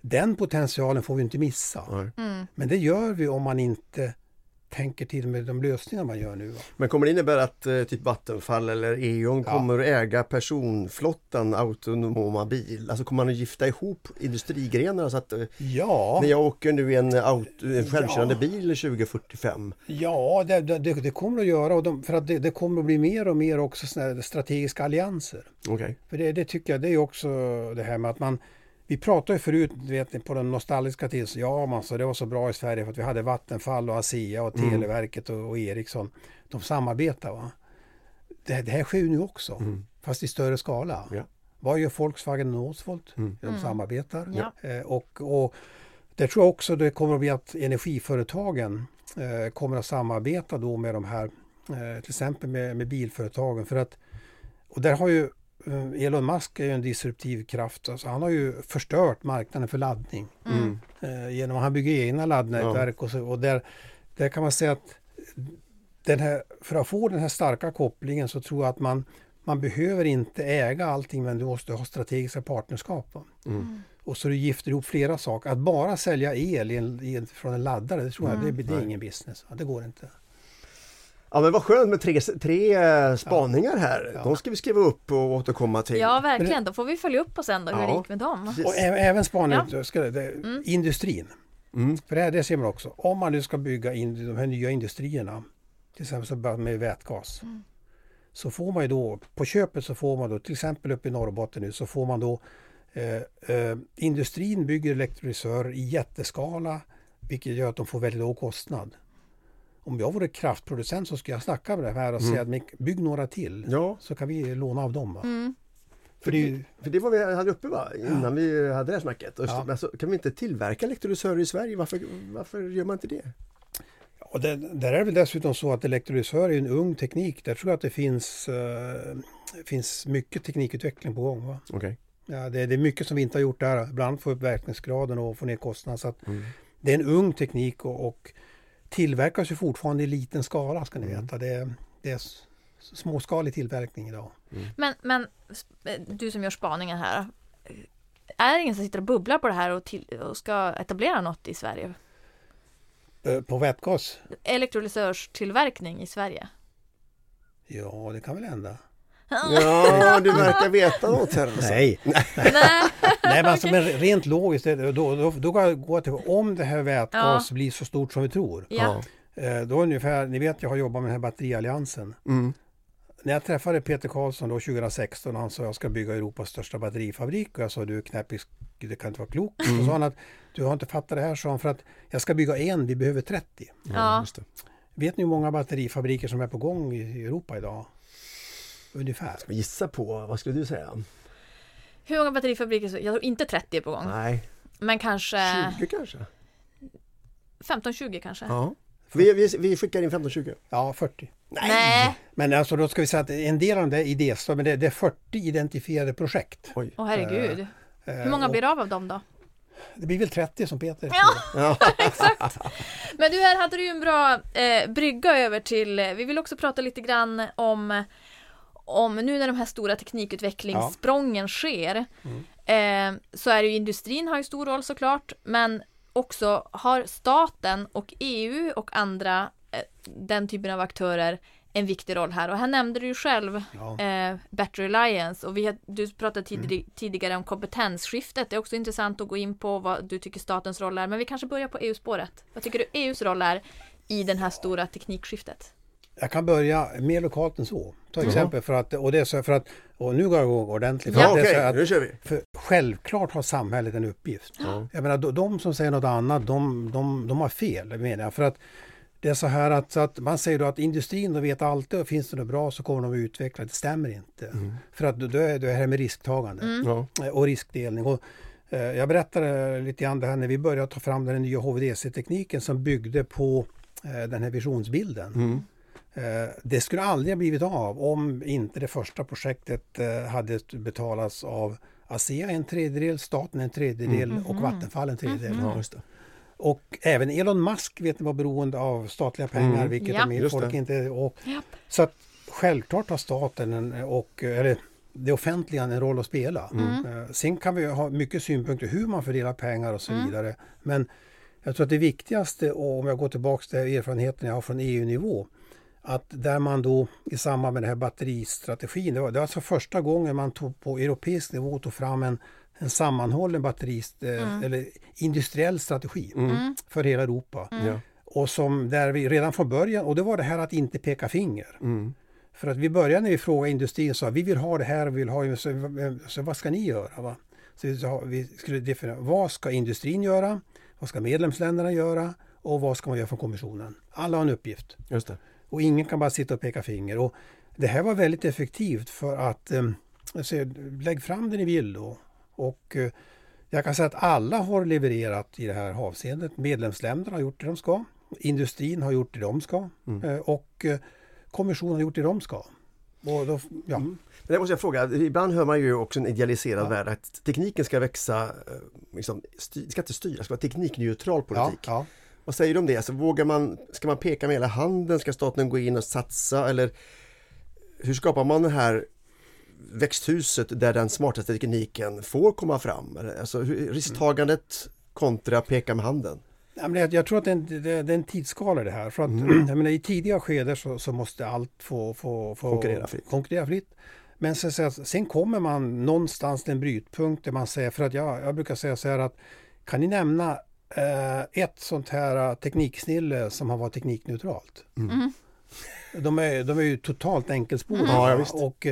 Den potentialen får vi inte missa. Mm. Men det gör vi om man inte tänker till med de lösningar man gör nu. Va? Men kommer det innebära att eh, typ Vattenfall eller E.ON Ja. kommer att äga personflottan autonoma bil? Alltså kommer man att gifta ihop industrigrenarna så att eh, Ja, när jag åker nu i en, auto, en självkörande Ja. bil 2045 ja det, det, det kommer att göra och de, för att det, det kommer att bli mer och mer också strategiska allianser. Okej. För det, det tycker jag, det är också det här med att man vi pratade ju förut vet, på den nostalgiska tiden, så ja man, så det var så bra i Sverige för att vi hade Vattenfall och ASEA och Mm. Televerket och, och Ericsson. De samarbetar va. Det, det här sker ju nu också, Mm. fast i större skala. Ja. Vad gör Volkswagen och Northvolt? Mm. De Mm. samarbetar. Ja. Eh, och, och det tror jag också det kommer att bli att energiföretagen eh, kommer att samarbeta då med de här, eh, till exempel med, med bilföretagen. För att, och där har ju Elon Musk är ju en disruptiv kraft. Alltså han har ju förstört marknaden för laddning. Mm. Eh, genom att han bygger egna laddnätverk och, så, och där, där kan man säga att den här, för att få den här starka kopplingen så tror jag att man, man behöver inte äga allting men du måste ha strategiska partnerskap. va. Mm. Och så du gifter ihop flera saker. Att bara sälja el i en, i en, från en laddare, det tror jag Mm. det, det är ingen business. Det går inte. Ja men vad skönt med tre, tre eh, spaningar här. Ja. De ska vi skriva upp och återkomma till. Ja, verkligen. Då får vi följa upp på sen då hur Ja. det gick med dem. Och även spaningen, Ja. ska det, det, Mm. industrin. Mm. För det, här, det ser man också. Om man nu ska bygga in de här nya industrierna, till exempel med vätgas. Mm. Så får man ju då, på köpet så får man då, till exempel uppe i Norrbotten nu, så får man då eh, eh, industrin bygger elektrolysörer i jätteskala, vilket gör att de får väldigt låg kostnad. Om jag vore kraftproducent så skulle jag snacka med det här och Mm. säga att "Men bygg några till. Ja, Så kan vi låna av dem. Va? Mm. För det ju, för det var vi hade uppe va? Innan vi hade det här snacket. Och Ja. så- alltså, kan vi inte tillverka elektrolysörer i Sverige? Varför, varför gör man inte det? Och det, där är det väl dessutom så att elektrolysör är en ung teknik. Där tror jag att det finns, eh, finns mycket teknikutveckling på gång. Va? Okej. Ja, det, det är mycket som vi inte har gjort där. Bland annat få upp verkningsgraden och få ner kostnaden. Så att Mm. det är en ung teknik och, och tillverkas ju fortfarande i liten skala ska ni Mm. veta. Det, det är småskalig tillverkning idag. Men, men sp- du som gör spaningen här. Är det ingen som sitter och bubblar på det här och, till, och ska etablera något i Sverige? Eh, På vätgas? Elektrolysörstillverkning i Sverige? Ja, det kan väl hända. Ja, du verkar veta något här. Alltså. Nej, Nej. Nej men, alltså, men rent logiskt, då, då, då går jag gå till om det här vätgas blir så stort som vi tror. Ja. Eh, Då ungefär, ni vet jag har jobbat med den här batterialliansen. Mm. När jag träffade Peter Karlsson då 2016 han sa jag ska bygga Europas största batterifabrik och jag sa du är knäppisk, det kan inte vara klokt. Så sa han att du har inte fattat det här sa han för att jag ska bygga en, vi behöver 30. Ja. just det. Vet ni hur många batterifabriker som är på gång i Europa idag? Ungefär. Gissa på, vad skulle du säga? Hur många batterifabriker? så- Jag tror inte 30 är på gång. Nej, Men kanske 20 kanske? 15-20 kanske? Ja. Vi, vi, vi skickar in 15-20. Ja, 40. Nej. Men alltså då ska vi säga att en del av dem är idéstad, men det, det är 40 identifierade projekt. Oj. Åh herregud. Eh, Hur många och blir det av av dem då? Det blir väl 30 som Peter. Ja. Ja. Exakt. Men du, här hade du ju en bra eh, brygga över till, eh, vi vill också prata lite grann om, om nu när de här stora teknikutvecklingssprången sker, Mm. eh, så är det ju industrin har ju stor roll såklart, men också har staten och EU och andra, eh, den typen av aktörer, en viktig roll här. Och här nämnde du ju själv Ja. eh, Battery Alliance och vi har, du pratade Mm. tidig, tidigare om kompetensskiftet. Det är också intressant att gå in på vad du tycker statens roll är. Men vi kanske börjar på EU-spåret. Vad tycker du EUs roll är i det här stora teknikskiftet? Jag kan börja mer lokalt än så. Ta exempel för att, och det är så för att, och nu går jag igång ordentligt. För Ja, okej, att, nu kör vi. för självklart har samhället en uppgift. Ja. Jag menar, de, de som säger något annat, de, de, de har fel menar jag. För att det är så här att, så att man säger då att industrin de vet alltid och finns det något bra så kommer de att utveckla. Det stämmer inte. Mm. För att då är det här med risktagande Mm. Och riskdelning. Och, eh, jag berättade lite grann det här när vi började ta fram den nya HVDC-tekniken som byggde på eh, den här visionsbilden. Mm. Eh, Det skulle aldrig ha blivit av om inte det första projektet eh, hade betalats av ASEA en tredjedel, staten en tredjedel Mm. och Vattenfall en tredjedel. Ja, just det. Och även Elon Musk vet ni var beroende av statliga pengar, Mm. vilket Ja. de folk inte... Och, Japp. så att självklart har staten en, och, eller det offentliga en roll att spela. Mm. Eh, Sen kan vi ha mycket synpunkter hur man fördelar pengar och så Mm. vidare. Men jag tror att det viktigaste, och om jag går tillbaka till erfarenheten jag har från EU-nivå, att där man då i samband med den här batteristrategin, det var, det var alltså första gången man tog på europeisk nivå tog fram en, en sammanhållen batterist, eh, Mm. eller industriell strategi Mm. för hela Europa. Ja. Och som där vi redan från början, och det var det här att inte peka finger. Mm. För att vi började när vi frågade industrin så vi vill ha det här, vi vill ha så, så vad ska ni göra? Va? Så vi skulle definiera vad ska industrin göra? Vad ska medlemsländerna göra? Och vad ska man göra från kommissionen? Alla har en uppgift. Just det. Och ingen kan bara sitta och peka finger. Och det här var väldigt effektivt för att eh, alltså, lägg fram det ni vill då. Och eh, jag kan säga att alla har levererat i det här avseendet. Medlemsländerna har gjort det de ska. Industrin har gjort det de ska. Mm. Eh, och eh, kommissionen har gjort det de ska. Då, ja. Mm. Men det måste jag fråga, ibland hör man ju också en idealiserad Ja. värld att tekniken ska växa, eh, liksom, styr, ska inte styra, det ska vara teknikneutral politik. ja. Vad säger du om det? Alltså, vågar man, ska man peka med hela handen? Ska staten gå in och satsa? Eller hur skapar man det här växthuset där den smartaste tekniken får komma fram? Alltså, risktagandet kontra peka med handen? Jag, tror att det är, en, det, det är en tidsskala det här. För att, Mm. menar, I tidiga skeden så, så måste allt få, få, få Konkurrera fritt. konkurrera fritt. Men sen, sen, kommer man någonstans till en brytpunkt där man säger, för att jag, jag brukar säga så här att kan ni nämna ett sånt här eh, tekniksnille som har varit teknikneutralt? Mm. De är, de är ju totalt enkelspåriga Ja, ja, visst. och,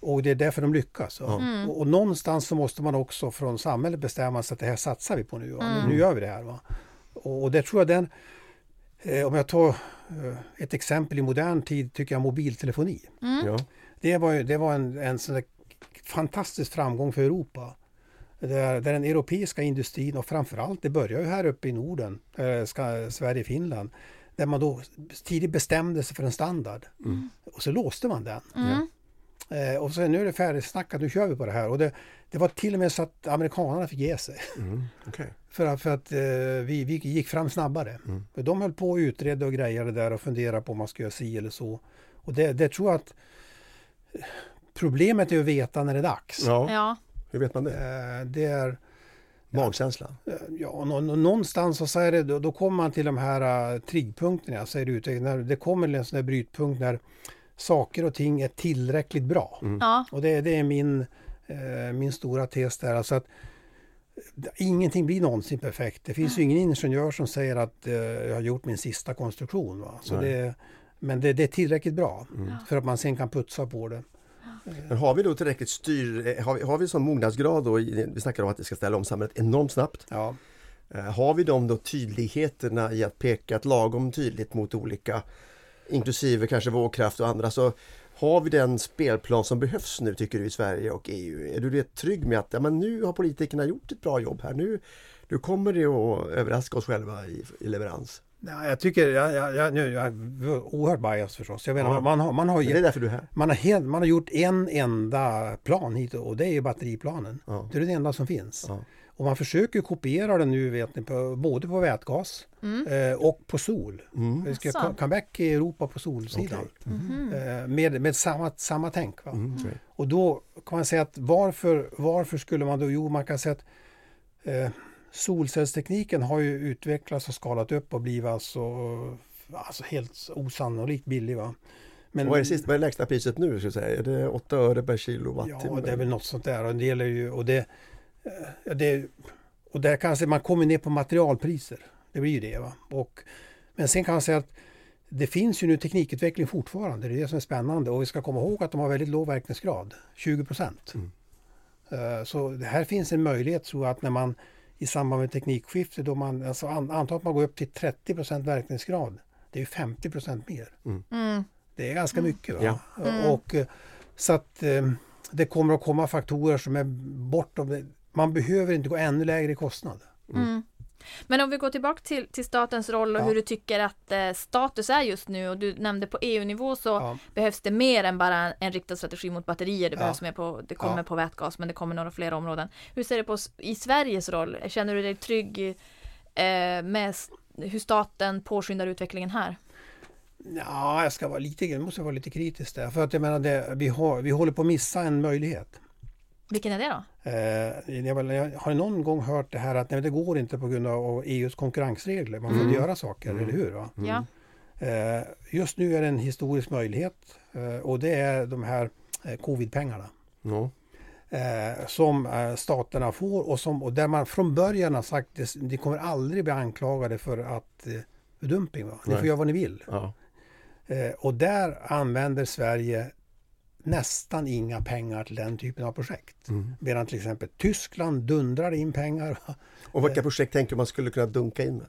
och det är därför de lyckas. Mm. Och, och någonstans så måste man också från samhället bestämma sig att det här satsar vi på nu. Mm. Nu gör vi det här. Va? Och, och det tror jag den, eh, om jag tar eh, ett exempel i modern tid, tycker jag mobiltelefoni. Mm. Ja. Det var, det var en, en sån där fantastisk framgång för Europa. Där, där den europeiska industrin och framförallt, det börjar ju här uppe i Norden, eh, ska, Sverige, Finland, där man då tidigt bestämde sig för en standard. Mm. Och så låste man den. Mm. Eh, och så nu är det färdigsnackat, nu kör vi på det här. Och det, det var till och med så att amerikanerna fick ge sig. Mm. Okej. För att, för att eh, vi, vi gick fram snabbare. Mm. För de höll på och utredde och grejade där och funderade på om man ska göra si eller så. Och det, det tror jag att eh, problemet är att veta när det är dags. Ja, Ja. Hur vet man det? Eh, det är, Magkänsla? eh, ja, nå- någonstans så är det, då, då kommer man till de här uh, triggpunkterna, jag säger det ut, när det kommer en sån där brytpunkt när saker och ting är tillräckligt bra. Ja. Och det, det är min, eh, min stora tes där. Alltså att eh, ingenting blir någonsin perfekt. Det finns ju ingen ingenjör som säger att eh, jag har gjort min sista konstruktion. Va? Så Nej. det, men det, det är tillräckligt bra Mm. för att man sen kan putsa på det. Men har vi då tillräckligt styr, eh, har vi, har vi sån mognadsgrad då, vi snackar om att det ska ställa om samhället enormt snabbt. Ja. Eh, Har vi de då tydligheterna i att peka ett lagom tydligt mot olika, inklusive kanske vågkraft och andra, så har vi den spelplan som behövs nu tycker du i Sverige och EU? Är du rätt trygg med att ja, men nu har politikerna gjort ett bra jobb här, nu, nu kommer det att överraska oss själva i, i leverans? Ja, jag tycker, jag, jag, jag, nu, jag är oerhört bias förstås. Jag menar, Ja. man, har, man, har, det är gett- därför du är här. man, har helt, man har gjort en enda plan hit och det är ju batteriplanen. Ja. Det är det enda som finns. Ja. Och man försöker kopiera den nu vet ni, på, både på vätgas Mm. eh, och på sol. Mm. Vi ska co- comeback i Europa på solsidan. Okej. Mhm. Eh, med med samma, samma tänk. Va? Mm. Och då kan man säga att varför, varför skulle man då? Jo, man kan säga att eh, solcellstekniken har ju utvecklats och skalat upp och blivit alltså, alltså helt osannolikt billig. Va? Men, vad, är det sista, vad är lägsta priset nu? Ska jag säga? Är det 8 öre per kilowattimme? Ja, det är väl något sånt där. Och det gäller ju, och det, eh, det, och där kan man säga, man kommer ner på materialpriser. Det blir ju det. Va? Och, men sen kan man säga att det finns ju nu teknikutveckling fortfarande. Det är det som är spännande. Och vi ska komma ihåg att de har väldigt låg verkningsgrad. 20 procent. Mm. Eh, Så det här finns en möjlighet tror jag att när man i samband med teknikskifte då man, alltså an- anta att man går upp till 30 procent verkningsgrad. Det är ju 50 procent mer. Mm. Det är ganska mycket. Va? Ja. Mm. Och, eh, så att eh, det kommer att komma faktorer som är bortom det. Man behöver inte gå ännu lägre i kostnad. Mm. Men om vi går tillbaka till, till statens roll och Ja. hur du tycker att eh, status är just nu och du nämnde på EU-nivå så Ja. behövs det mer än bara en, en riktad strategi mot batterier. Det Ja. behövs mer på, det kommer på vätgas men det kommer några fler områden. Hur ser du på i Sveriges roll? Känner du dig trygg eh, med hur staten påskyndar utvecklingen här? Ja, jag ska vara lite, jag måste vara lite kritisk där. För att jag menar, det, vi, har, vi håller på att missa en möjlighet. Vilken är det då? Eh, jag, jag har någon gång hört det här att nej, det går inte på grund av EUs konkurrensregler. Man får inte göra saker, eller hur? Va? Ja. Eh, just nu är det en historisk möjlighet eh, och det är de här eh, covidpengarna. Ja. eh, som eh, staterna får och, som, och där man från början har sagt att ni kommer aldrig bli anklagade för att eh, dumping. Va? Ni Nej. får göra vad ni vill. Ja. Eh, och där använder Sverige nästan inga pengar till den typen av projekt. Mm. Medan till exempel Tyskland dundrar in pengar. Och vilka projekt tänker man skulle kunna dunka in med?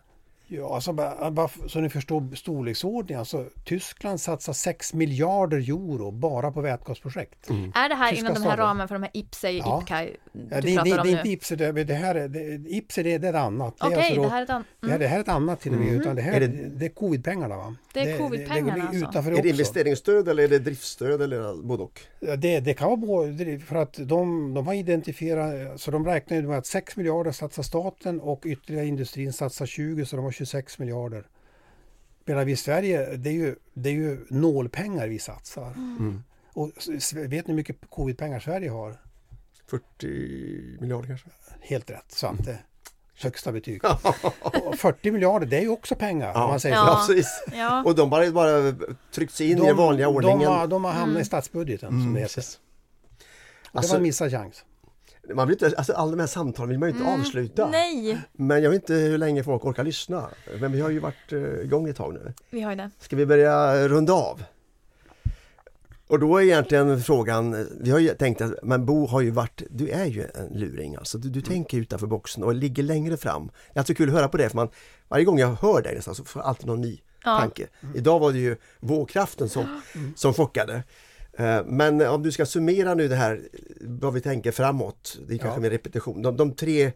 Ja, alltså bara, bara så ni förstår storleksordningen. Alltså, Tyskland satsar 6 miljarder euro bara på vätgasprojekt. Är det här Tyska inom den här staten. ramen för de här IPSEI, Ja. IPCAI du Ja, det, det, pratar det om är nu? inte IPSE, det, det här är, det, IPSE det, det är ett annat. Det är Okej, alltså då- det här är ett annat. Mm. det här är ett annat till och med. Utan det, här, Är det, det- det är covidpengarna. Va? Det är det, covidpengarna det, det, alltså. utanför Är det också. investeringsstöd eller är det driftstöd eller både och? Ja, Det, det kan vara både, för att de, de har identifierat, så de räknar ju med att 6 miljarder satsar staten och ytterligare industrin satsar 20 så de har 26 miljarder. Medan vi i Sverige, det är ju, det är ju nålpengar vi satsar. Mm. Och s- vet ni hur mycket covidpengar Sverige har? 40 miljarder kanske? Helt rätt, Svante. Högsta betyg. Och 40 miljarder, det är ju också pengar om man säger Ja. precis. Ja. Och de bara, bara tryckts in i den vanliga ordningen. De har, de har hamnat Mm. i statsbudgeten som Mm, det heter. precis. Och det Alltså- var en missad chans. Man vill inte, alltså alla de här samtalen vill man ju inte avsluta. Nej, Men jag vet inte hur länge folk orkar lyssna. Men vi har ju varit eh, igång ett tag nu. vi har det. Ska vi börja runda av? Och då är egentligen frågan, vi har ju tänkt att, men Bo har ju varit, du är ju en luring alltså. Du, du tänker utanför boxen och ligger längre fram. Det är alltså kul att höra på det för man, varje gång jag hör dig nästan så får jag alltid någon ny Ja. tanke. Idag var det ju vågkraften som, som chockade. Eh, Men om du ska summera nu det här, vad vi tänker framåt, det är kanske Ja. med repetition. De, de tre,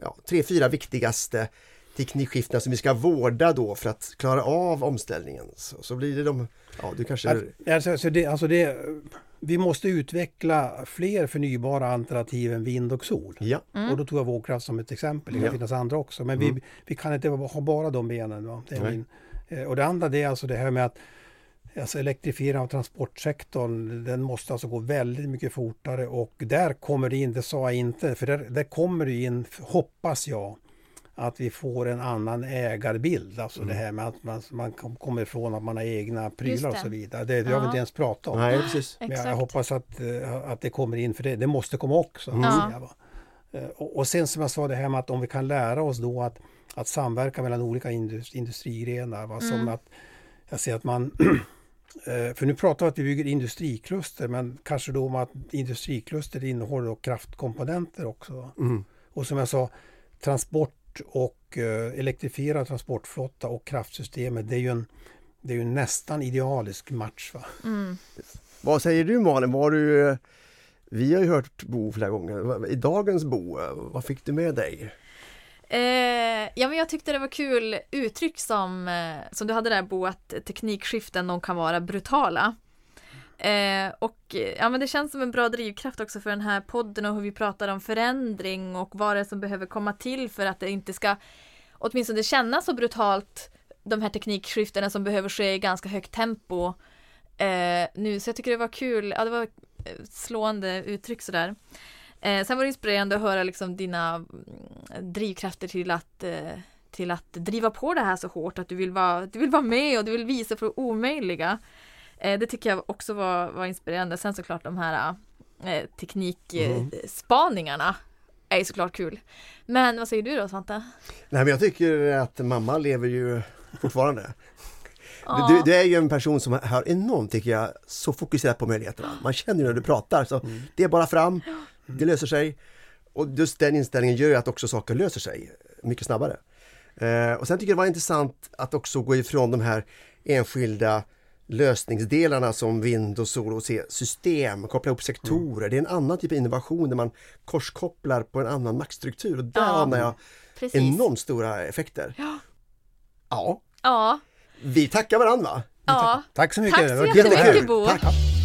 ja, tre, fyra viktigaste teknikskiftena som vi ska vårda då för att klara av omställningen. Så, så blir det de, ja du kanske... Alltså, alltså det, alltså det, vi måste utveckla fler förnybara alternativ än vind och sol. Ja, Och då tog jag vågkraft som ett exempel. Det kan Ja. finnas andra också. Men vi, vi kan inte ha bara de benen. Va? Det är min, eh, och det andra det är alltså det här med att alltså elektrifiering av transportsektorn den måste alltså gå väldigt mycket fortare och där kommer det in, det sa jag inte, för där, där kommer det in, hoppas jag, att vi får en annan ägarbild. Alltså det här med att man, man kom- kommer ifrån att man har egna prylar och så vidare. Det, det har vi inte ens pratat om. nej precis. Men jag, jag hoppas att, eh, att det kommer in, för det, det måste komma också. Mm. Bara. Eh, Och, och sen som jag sa det här med att om vi kan lära oss då att, att samverka mellan olika indus, industrigrenar. Va? Som Mm. att, jag ser att man för nu pratar vi att vi bygger industrikluster men kanske då om att industrikluster innehåller då kraftkomponenter också. Mm. Och som jag sa, transport och eh, elektrifierad transportflotta och kraftsystemet det är ju en, det är ju en nästan idealisk match. Va? Mm. Vad säger du Malin? Var du, eh, vi har ju hört Bo flera gånger. I dagens Bo, eh, vad fick du med dig? Eh, ja men jag tyckte det var kul uttryck som, eh, som du hade där Bo, att teknikskiften de kan vara brutala. Eh, och eh, ja men det känns som en bra drivkraft också för den här podden och hur vi pratar om förändring och vad det är som behöver komma till för att det inte ska åtminstone kännas så brutalt de här teknikskiftena som behöver ske i ganska högt tempo eh, nu. Så jag tycker det var kul, ja det var eh, slående uttryck sådär. Eh, sen var det inspirerande att höra liksom dina mm, drivkrafter till att, eh, till att driva på det här så hårt, att du vill vara, du vill vara med och du vill visa för det omöjliga. Eh, det tycker jag också var, var inspirerande. Sen såklart de här eh, teknikspaningarna är ju såklart kul. Men vad säger du då Svante? Nej men jag tycker att mamma lever ju fortfarande. Ja. Du, du är ju en person som har enormt, tycker jag, så fokuserat på möjligheterna. Man känner ju när du pratar, så det är bara fram, det löser sig. Och just den inställningen gör ju att också saker löser sig mycket snabbare. Eh, och sen tycker jag det var intressant att också gå ifrån de här enskilda lösningsdelarna som vind och sol och se system, koppla ihop sektorer. Det är en annan typ av innovation där man korskopplar på en annan maktstruktur och där Ja, anar jag Precis. enormt stora effekter. Ja. Ja, Ja, vi tackar varandra va? ja. Tack så mycket. Tack så jättemycket. Bo. Tack!